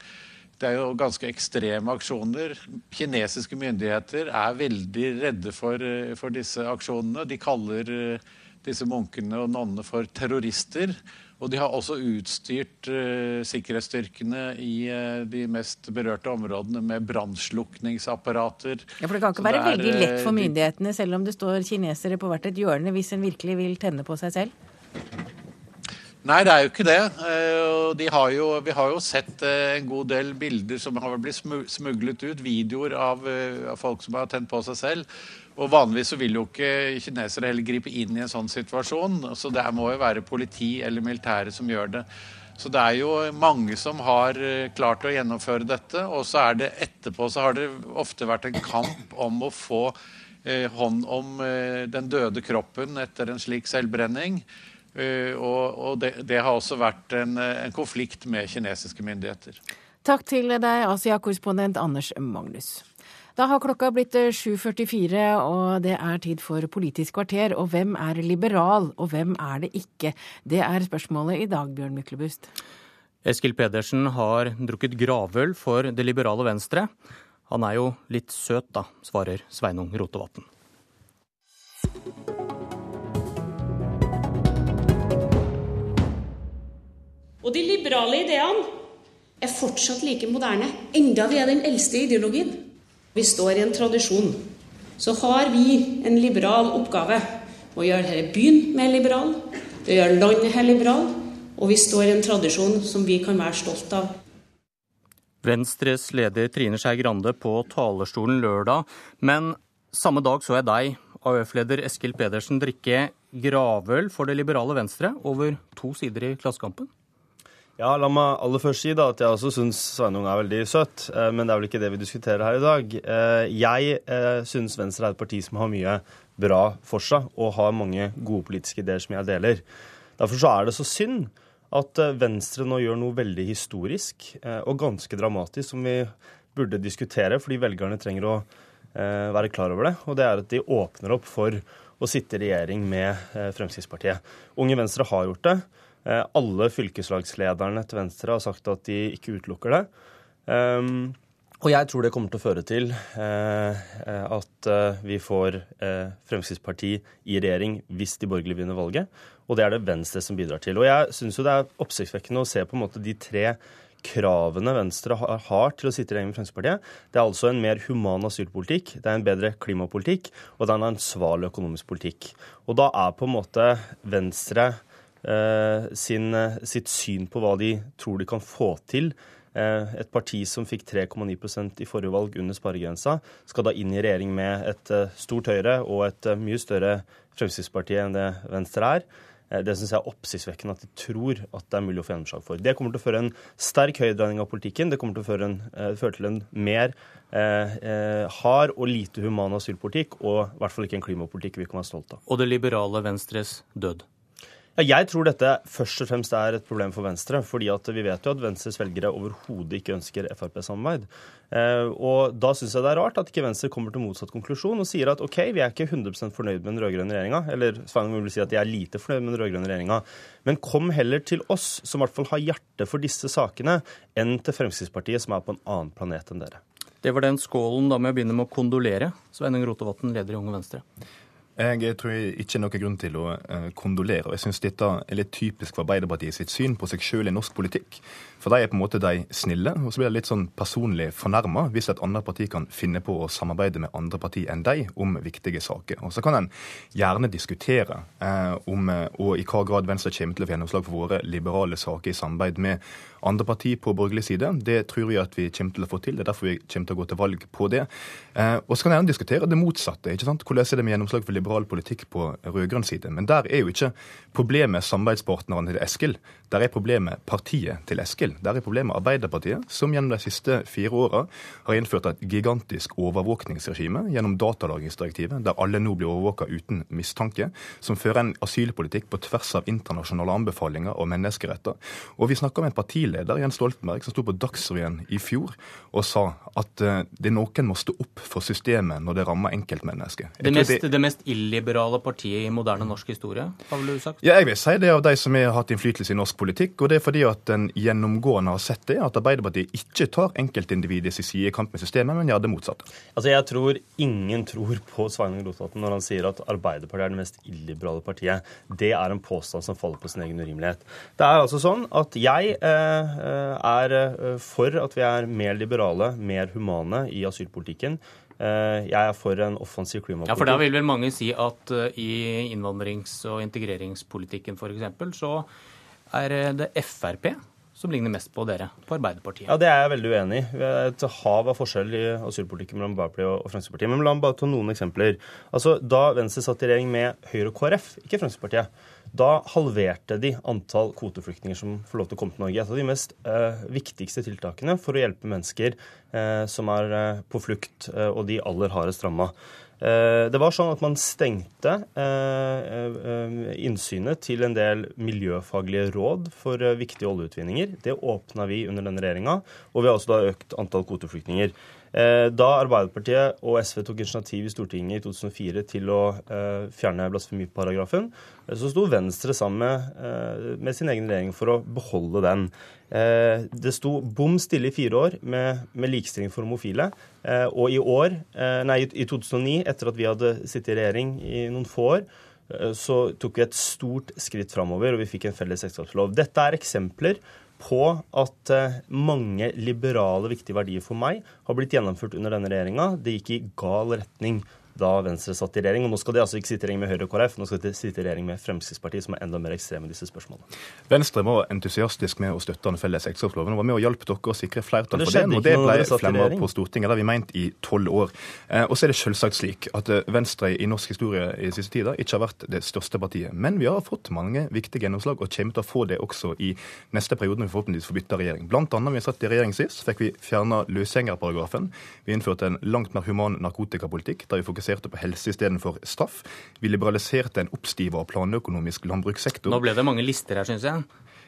Det er jo ganske ekstreme aksjoner. Kinesiske myndigheter er veldig redde for, eh, for disse aksjonene. De kaller eh, disse munkene og nonnene for terrorister. Og de har også utstyrt uh, sikkerhetsstyrkene i uh, de mest berørte områdene med brannslukningsapparater. Ja, for det kan ikke være er, veldig lett for myndighetene, selv om det står kinesere på hvert et hjørne, hvis en virkelig vil tenne på seg selv? Nei, det er jo ikke det. De har jo, vi har jo sett eh, en god del bilder som har blitt smuglet ut. Videoer av, eh, av folk som har tent på seg selv. Og Vanligvis så vil jo ikke kinesere heller gripe inn i en sånn situasjon. Så det må jo være politi eller militære som gjør det. Så det er jo mange som har klart å gjennomføre dette. Og så er det etterpå så har det ofte vært en kamp om å få eh, hånd om eh, den døde kroppen etter en slik selvbrenning. Eh, og, og det, det, har også vært en, en, konflikt med kinesiske myndigheter. Takk til deg, Asia-korrespondent Anders Magnus. Da har klokka blitt 7.44, eh, og det er tid for Politisk kvarter. Og hvem er liberal, og hvem er det ikke? Det er spørsmålet i dag, Bjørn Myklebust. Eskil Pedersen har drukket gravøl for det liberale Venstre. Han er jo litt søt, da, svarer Sveinung Rotevatn. Og de liberale ideene er fortsatt like moderne, enda vi er den eldste ideologien. Vi står i en tradisjon. Så har vi en liberal oppgave å gjøre denne byen mer liberal, det gjør landet her liberal, og vi står i en tradisjon som vi kan være stolt av. Venstres leder Trine Skei Grande på talerstolen lørdag, men samme dag så jeg deg, AUF-leder Eskil Pedersen, drikke gravøl for det liberale Venstre over to sider i Klassekampen? Ja, La meg aller først si da at jeg også syns Sveinung er veldig søt. Eh, men det er vel ikke det vi diskuterer her i dag. Eh, jeg eh, syns Venstre er et parti som har mye bra for seg, og har mange gode politiske ideer som jeg deler. Derfor så er det så synd at Venstre nå gjør noe veldig historisk og ganske dramatisk som vi burde diskutere, fordi velgerne trenger å være klar over det. Og det er at de åpner opp for å sitte i regjering med Fremskrittspartiet. Unge Venstre har gjort det. Eh, alle fylkeslagslederne til Venstre har sagt at de ikke utelukker det. Um, og jeg tror det kommer til å føre til eh, at eh, vi får eh, Fremskrittspartiet i regjering hvis de borgerlige vinner valget. Og det er det Venstre som bidrar til. Og jeg syns jo det er oppsiktsvekkende å se på en måte de tre kravene Venstre har til å sitte i regjering med Fremskrittspartiet. Det er altså en mer human asylpolitikk, det er en bedre klimapolitikk, og det er en ansvarlig økonomisk politikk. Og da er på en måte Venstre sin, eh, sitt syn på hva de tror de kan få til. Eh, et parti som fikk 3,9% i forrige valg under sparegrensa, skal da inn i regjering med et stort Høyre og et mye større Fremskrittsparti enn det Venstre er. Det syns jeg er oppsiktsvekkende at de tror at det er mulig å få gjennomslag for. Det kommer til å føre en sterk høydreining av politikken. Det kommer til å føre, en, føre til en mer eh, hard og lite human asylpolitikk, og i hvert fall ikke en klimapolitikk vi kan være stolt av. Og det liberale Venstres død? Ja, jeg tror dette først og fremst er et problem for Venstre. fordi vi vet jo at Venstres velgere overhodet ikke ønsker Frp-samarbeid. Eh, og Da syns jeg det er rart at ikke Venstre kommer til motsatt konklusjon og sier at OK, vi er ikke 100% fornøyd med den rød-grønne regjeringa. Eller Sveinung vil si at de er lite fornøyd med den rød-grønne regjeringa. Men kom heller til oss, som i hvert fall har hjerte for disse sakene, enn til Fremskrittspartiet, som er på en annen planet enn dere. Det var den skålen. Da må jeg begynne med å kondolere. Sveinung Rotevatn, leder i Unge Venstre. Jeg tror ikke er noen grunn til å kondolere. og Jeg syns dette er litt typisk for Arbeiderpartiet sitt syn på seg sjøl i norsk politikk. For de er på en måte de snille, og så blir det litt sånn personlig fornærma hvis et annet parti kan finne på å samarbeide med andre parti enn de om viktige saker. Og Så kan en gjerne diskutere eh, om og i hva grad Venstre kommer til å få gjennomslag for våre liberale saker i samarbeid med andre parti på borgerlig side. Det tror vi at vi kommer til å få til. Det er derfor vi kommer til å gå til valg på det. Eh, og så kan jeg gjerne diskutere det motsatte. ikke sant? Hvordan er det med gjennomslag for liberal politikk på rød-grønn side? Men der er jo ikke problemet samarbeidspartnerne til Eskil. Der er problemet partiet til Eskil. Der er problemet Arbeiderpartiet, som gjennom de siste fire åra har innført et gigantisk overvåkningsregime gjennom datalagringsdirektivet, der alle nå blir overvåka uten mistanke, som fører en asylpolitikk på tvers av internasjonale anbefalinger og menneskeretter. Og vi snakker om en partileder, Jens Stoltenberg, som sto på Dagsrevyen i fjor og sa at uh, det noen må stå opp for systemet når det rammer enkeltmennesket. Det mest, det... det mest illiberale partiet i moderne norsk historie, har vel du sagt? Ja, jeg vil si det av de som har hatt innflytelse i norsk politikk. Og det er fordi at en gjennomgående har sett det, at Arbeiderpartiet ikke tar enkeltindividets side i kamp med systemet, men gjør det motsatte. Altså, Jeg tror ingen tror på Sveinung Rotevatn når han sier at Arbeiderpartiet er det mest illiberale partiet. Det er en påstand som faller på sin egen urimelighet. Det er altså sånn at jeg eh, er eh, for at vi er mer liberale, mer humane i asylpolitikken. Eh, jeg er for en offensiv klimapolitikk. Ja, for Da vil vel mange si at i innvandrings- og integreringspolitikken f.eks. så er det Frp som ligner mest på dere, på Arbeiderpartiet. Ja, Det er jeg veldig uenig i. Det er et hav av forskjell i asylpolitikken mellom Arbeiderpartiet og Fremskrittspartiet. Men la meg bare ta noen eksempler. Altså, Da Venstre satt i regjering med Høyre og KrF, ikke Fremskrittspartiet, da halverte de antall kvoteflyktninger som får lov til å komme til Norge. Et av de mest eh, viktigste tiltakene for å hjelpe mennesker eh, som er eh, på flukt, eh, og de aller hardest ramma. Eh, det var sånn at man stengte eh, innsynet til en del miljøfaglige råd for viktige oljeutvinninger. Det åpna vi under denne regjeringa, og vi har også da økt antall kvoteflyktninger. Da Arbeiderpartiet og SV tok initiativ i Stortinget i 2004 til å fjerne blasfemiparagrafen, så sto Venstre sammen med, med sin egen regjering for å beholde den. Eh, det sto bom stille i fire år med, med likestilling for homofile. Eh, og i år, eh, nei, i 2009, etter at vi hadde sittet i regjering i noen få år, så tok vi et stort skritt framover, og vi fikk en felles ekteskapslov. Dette er eksempler på at mange liberale, viktige verdier for meg har blitt gjennomført under denne regjeringa. Det gikk i gal retning da Venstre satt i regjering. Og nå skal de altså ikke sitte i regjering med Høyre og KrF, nå skal de sitte i regjering med Fremskrittspartiet, som er enda mer ekstreme i disse spørsmålene. Venstre var entusiastisk med å støtte den felles ekteskapsloven og var med og hjalp dere å sikre flertall for den. Og det ble flemma på Stortinget, det har vi meint i tolv år. Eh, og så er det selvsagt slik at eh, Venstre i norsk historie i siste tida ikke har vært det største partiet. Men vi har fått mange viktige gjennomslag, og kommer til å få det også i neste periode når vi forhåpentligvis får bytta regjering. Blant annet, vi satt i regjering sist, fikk vi fjerna løsgjengerparagrafen. Vi innførte en langt mer human narkotikapolitikk, der vi fokuserte på helse istedenfor straff. Vi liberaliserte en oppstiva og planøkonomisk landbrukssektor. Nå ble det mange lister her, syns jeg.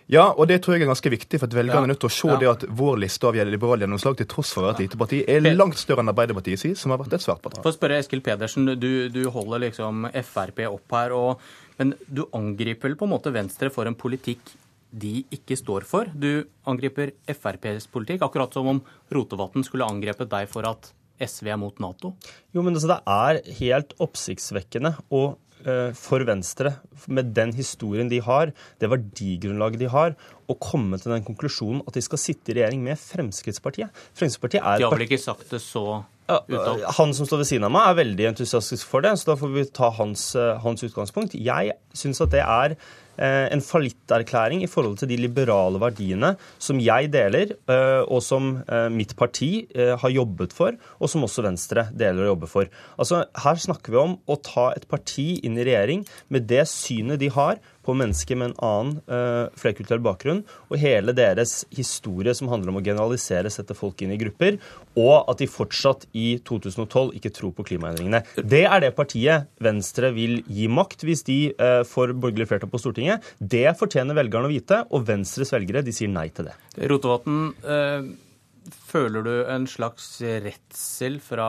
Ja, og det tror jeg er ganske viktig, for at velgerne er nødt til å se ja. det at vår liste av liberale gjennomslag, til tross for å være et lite parti, er langt større enn Arbeiderpartiet sier, som har vært et svært parti. For å spørre Eskil Pedersen, du, du holder liksom Frp opp her, og, men du angriper vel på en måte Venstre for en politikk de ikke står for. Du angriper FrPs politikk, akkurat som om Rotevatn skulle angrepet deg for at SV er mot Nato? Jo, men altså, Det er helt oppsiktsvekkende og eh, for Venstre, med den historien de har, det verdigrunnlaget de har, å komme til den konklusjonen at de skal sitte i regjering med Fremskrittspartiet. Fremskrittspartiet er... De har vel ikke sagt det så utad? Han som står ved siden av meg, er veldig entusiastisk for det, så da får vi ta hans, eh, hans utgangspunkt. Jeg syns at det er Eh, en fallitterklæring i forhold til de liberale verdiene som jeg deler, eh, og som eh, mitt parti har jobbet for, og som også Venstre deler og jobber for. Altså, Her snakker vi om å ta et parti inn i regjering med det synet de har på mennesker med en annen uh, flerkulturell bakgrunn, og hele deres historie som handler om å generalisere, sette folk inn i grupper, og at de fortsatt i 2012 ikke tror på klimaendringene. Det er det partiet Venstre vil gi makt hvis de uh, får borgerlig flertall på Stortinget. Det fortjener velgerne å vite, og Venstres velgere de sier nei til det. Rotevatn, uh, føler du en slags redsel fra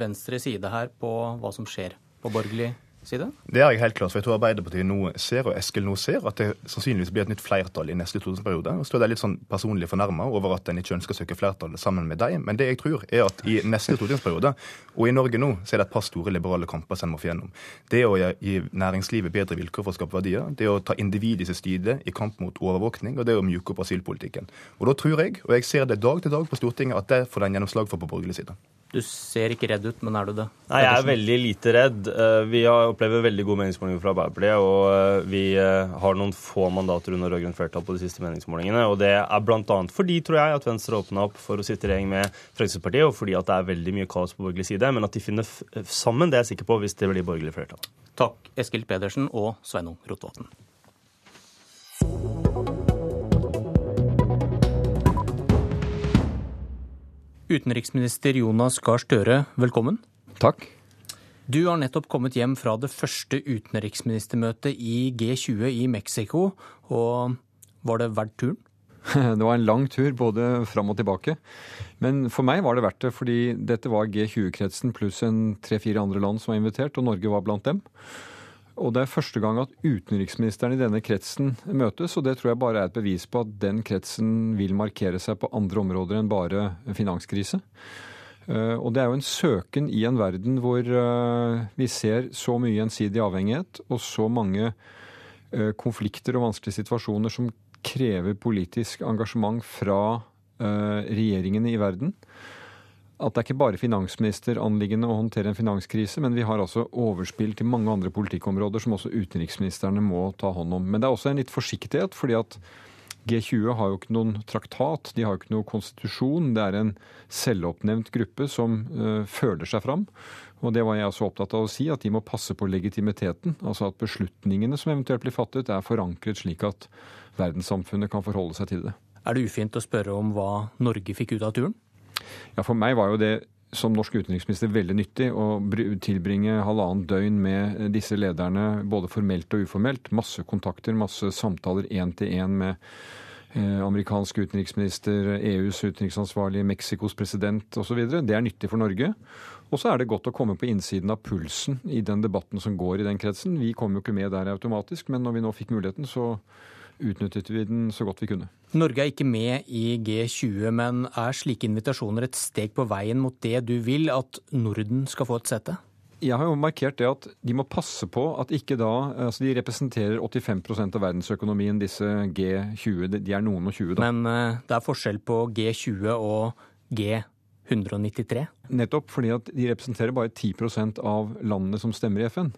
venstre side her på hva som skjer på borgerlig si det? Er jeg helt klart, for jeg tror Arbeiderpartiet nå ser, og Eskil nå ser, at det sannsynligvis blir et nytt flertall i neste stortingsperiode. Og så er er litt sånn personlig fornærma over at en ikke ønsker å søke flertall sammen med deg. Men det jeg tror, er at i neste stortingsperiode, og i Norge nå, så er det et par store liberale kamper som må få gjennom. Det å gi næringslivet bedre vilkår for å skape verdier, det å ta individets side i kamp mot overvåkning, og det å mjuke opp asylpolitikken. Og da tror jeg, og jeg ser det dag til dag på Stortinget, at det får den gjennomslag for på borgerlig side. Du ser ikke redd ut, men er du det? Nei, Jeg er veldig lite redd. Eh, vi har opplever veldig gode meningsmålinger fra Arbeiderpartiet, og eh, vi eh, har noen få mandater under rød-grønt flertall på de siste meningsmålingene. og Det er bl.a. fordi, tror jeg, at Venstre åpna opp for å sitte i regjering med Fremskrittspartiet, og fordi at det er veldig mye kaos på borgerlig side. Men at de finner sammen, det er jeg sikker på hvis det blir borgerlig flertall. Takk, Eskil Pedersen og Sveinung Rotevatn. Utenriksminister Jonas Gahr Støre, velkommen. Takk. Du har nettopp kommet hjem fra det første utenriksministermøtet i G20 i Mexico. Og var det verdt turen? Det var en lang tur, både fram og tilbake. Men for meg var det verdt det, fordi dette var G20-kretsen pluss en tre-fire andre land som var invitert, og Norge var blant dem. Og det er første gang at utenriksministeren i denne kretsen møtes, og det tror jeg bare er et bevis på at den kretsen vil markere seg på andre områder enn bare finanskrise. Eh, og det er jo en søken i en verden hvor eh, vi ser så mye gjensidig avhengighet og så mange eh, konflikter og vanskelige situasjoner som krever politisk engasjement fra regjeringene i verden at det er ikke bare finansministeranliggende å håndtere en finanskrise, men vi har altså overspill til mange andre politikkområder som også utenriksministrene må ta hånd om. Men det er også en litt forsiktighet, fordi at G20 har jo ikke noen traktat, de har jo ikke noen konstitusjon. Det er en selvoppnevnt gruppe som uh, føler seg fram. Og det var jeg også opptatt av å si, at de må passe på legitimiteten. Altså at beslutningene som eventuelt blir fattet, er forankret slik at verdenssamfunnet kan forholde seg til det. Er det ufint å spørre om hva Norge fikk ut av turen? Ja, For meg var jo det som norsk utenriksminister veldig nyttig å tilbringe halvannet døgn med disse lederne, både formelt og uformelt. Masse kontakter, masse samtaler én til én med eh, amerikansk utenriksminister, EUs utenriksansvarlig, Mexicos president osv. Det er nyttig for Norge. Og så er det godt å komme på innsiden av pulsen i den debatten som går i den kretsen. Vi kom jo ikke med der automatisk, men når vi nå fikk muligheten, så utnyttet vi den så godt vi kunne. Norge er ikke med i G20, men er slike invitasjoner et steg på veien mot det du vil, at Norden skal få et sete? Jeg har jo markert det at de må passe på at ikke da altså De representerer 85% av verdensøkonomien, disse G20. De er noen og 20, da. Men uh, det er forskjell på G20 og G193? Nettopp fordi at de representerer bare 10% av landene som stemmer i FN.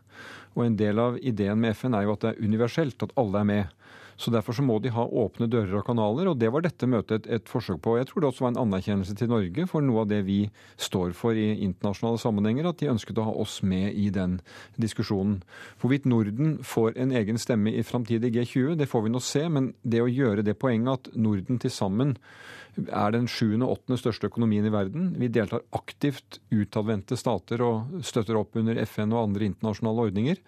Og en del av ideen med FN er jo at det er universelt, at alle er med. Så Derfor så må de ha åpne dører og kanaler, og det var dette møtet et, et forsøk på. Jeg tror det også var en anerkjennelse til Norge for noe av det vi står for i internasjonale sammenhenger, at de ønsket å ha oss med i den diskusjonen. Hvorvidt Norden får en egen stemme i framtidig G20, det får vi nå se, men det å gjøre det poenget at Norden til sammen er den sjuende og åttende største økonomien i verden. Vi deltar aktivt utadvendte stater og støtter opp under FN og andre internasjonale ordninger.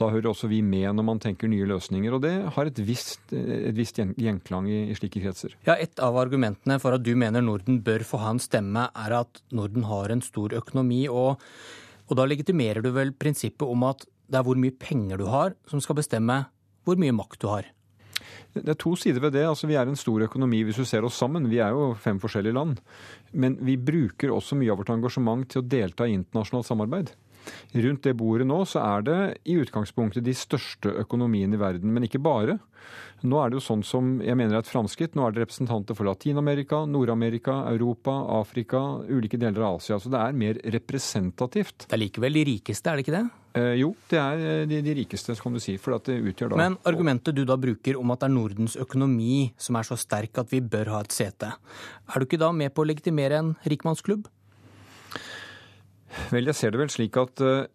Da hører også vi med når man tenker nye løsninger. Og det har et visst, et visst gjenklang i, i, slike kretser. Ja, Et av argumentene for at du mener Norden bør få ha en stemme, er at Norden har en stor økonomi. og, og da legitimerer du vel prinsippet om at det er hvor mye penger du har, som skal bestemme hvor mye makt du har? Det er to sider ved det. Altså, vi er en stor økonomi hvis du ser oss sammen. Vi er jo fem forskjellige land. Men vi bruker også mye av vårt engasjement til å delta i internasjonalt samarbeid. Rundt det bordet nå så er det i utgangspunktet de største økonomiene i verden, men ikke bare. Nå er det jo sånn som jeg mener er et framskritt. Nå er det representanter for Latin-Amerika, Nord-Amerika, Europa, Afrika, ulike deler av Asia. Så det er mer representativt. Det er likevel de rikeste, er det ikke det? Eh, jo, det er eh, de, de, rikeste, kan du si. for det utgjør da... Men argumentet du da bruker om at det er Nordens økonomi som er så sterk at vi bør ha et sete, er du ikke da med på å legitimere en rikmannsklubb? Vel, jeg ser det vel slik at uh,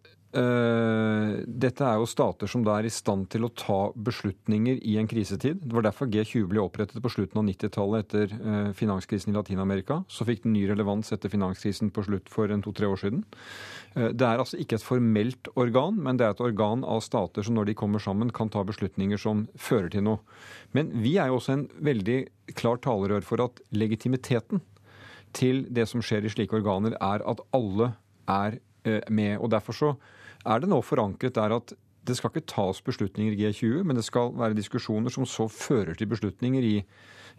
dette er jo stater som da er i stand til å ta beslutninger i en krisetid. Det var derfor G20 ble opprettet på slutten av 90-tallet etter uh, finanskrisen i Latin-Amerika. Så fikk den ny relevans etter finanskrisen på slutt for en to-tre år siden. Uh, det er altså ikke et formelt organ, men det er et organ av stater som når de kommer sammen, kan ta beslutninger som fører til noe. Men vi er jo også en veldig klar talerør for at legitimiteten til det som skjer i slike organer, er at alle er eh, med. Og Derfor så er det nå forankret der at det skal ikke tas beslutninger i G20, men det skal være diskusjoner som så fører til beslutninger i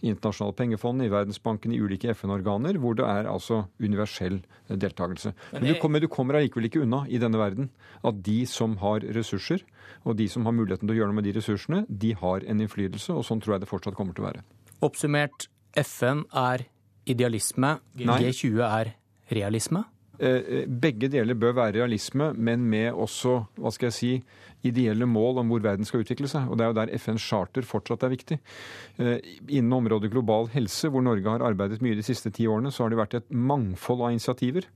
internasjonale pengefond, i Verdensbanken, i ulike FN-organer, hvor det er altså universell deltakelse. Men, du, kommer, du kommer allikevel ikke unna i denne verden at de som har ressurser, og de som har muligheten til å gjøre noe med de ressursene, de har en innflytelse, og sånn tror jeg det fortsatt kommer til å være. Oppsummert, FN er idealisme, Nei. G20 er realisme? Eh, eh, begge deler bør være realisme, men med også hva skal jeg si, ideelle mål om hvor verden skal utvikle seg. Og Det er jo der FNs charter fortsatt er viktig. Eh, innen området global helse, hvor Norge har arbeidet mye de siste ti årene, så har det vært et mangfold av initiativer.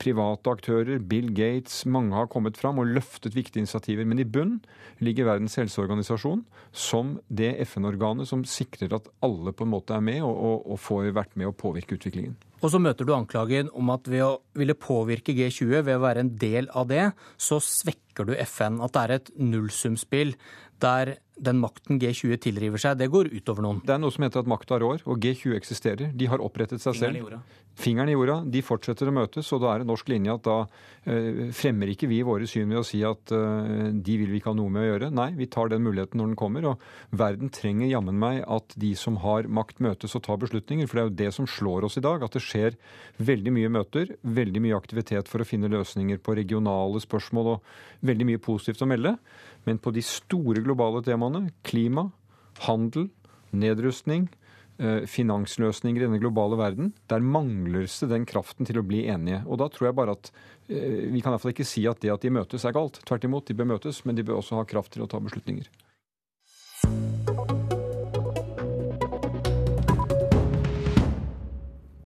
Private aktører, Bill Gates, mange har kommet fram og løftet viktige initiativer. Men i bunn ligger Verdens helseorganisasjon som det FN-organet som sikrer at alle på en måte er med og, og, og får vært med å påvirke utviklingen. Og så møter du anklagen om at ved å ville påvirke G20, ved å være en del av det, så svekker du FN. At det er et nullsumspill der den makten G20 tilriver seg, det går utover noen. Det er noe som heter at makta rår, og G20 eksisterer. De har opprettet seg selv. Fingeren i jorda. De fortsetter å møtes, og da er det norsk linje at da eh, fremmer ikke vi våre syn ved å si at eh, de vil vi ikke ha noe med å gjøre. Nei, vi tar den muligheten når den kommer. Og verden trenger jammen meg at de som har makt, møtes og tar beslutninger. For det er jo det som slår oss i dag, at det skjer veldig mye møter, veldig mye aktivitet for å finne løsninger på regionale spørsmål og veldig mye positivt å melde. Men på de store globale temaene, klima, handel, nedrustning, eh, finansløsninger i denne globale verden, der mangler det den kraften til å bli enige. Og da tror jeg bare at eh, vi kan iallfall ikke si at det at de møtes er galt. Tvert imot, de bør møtes, men de bør også ha kraft til å ta beslutninger.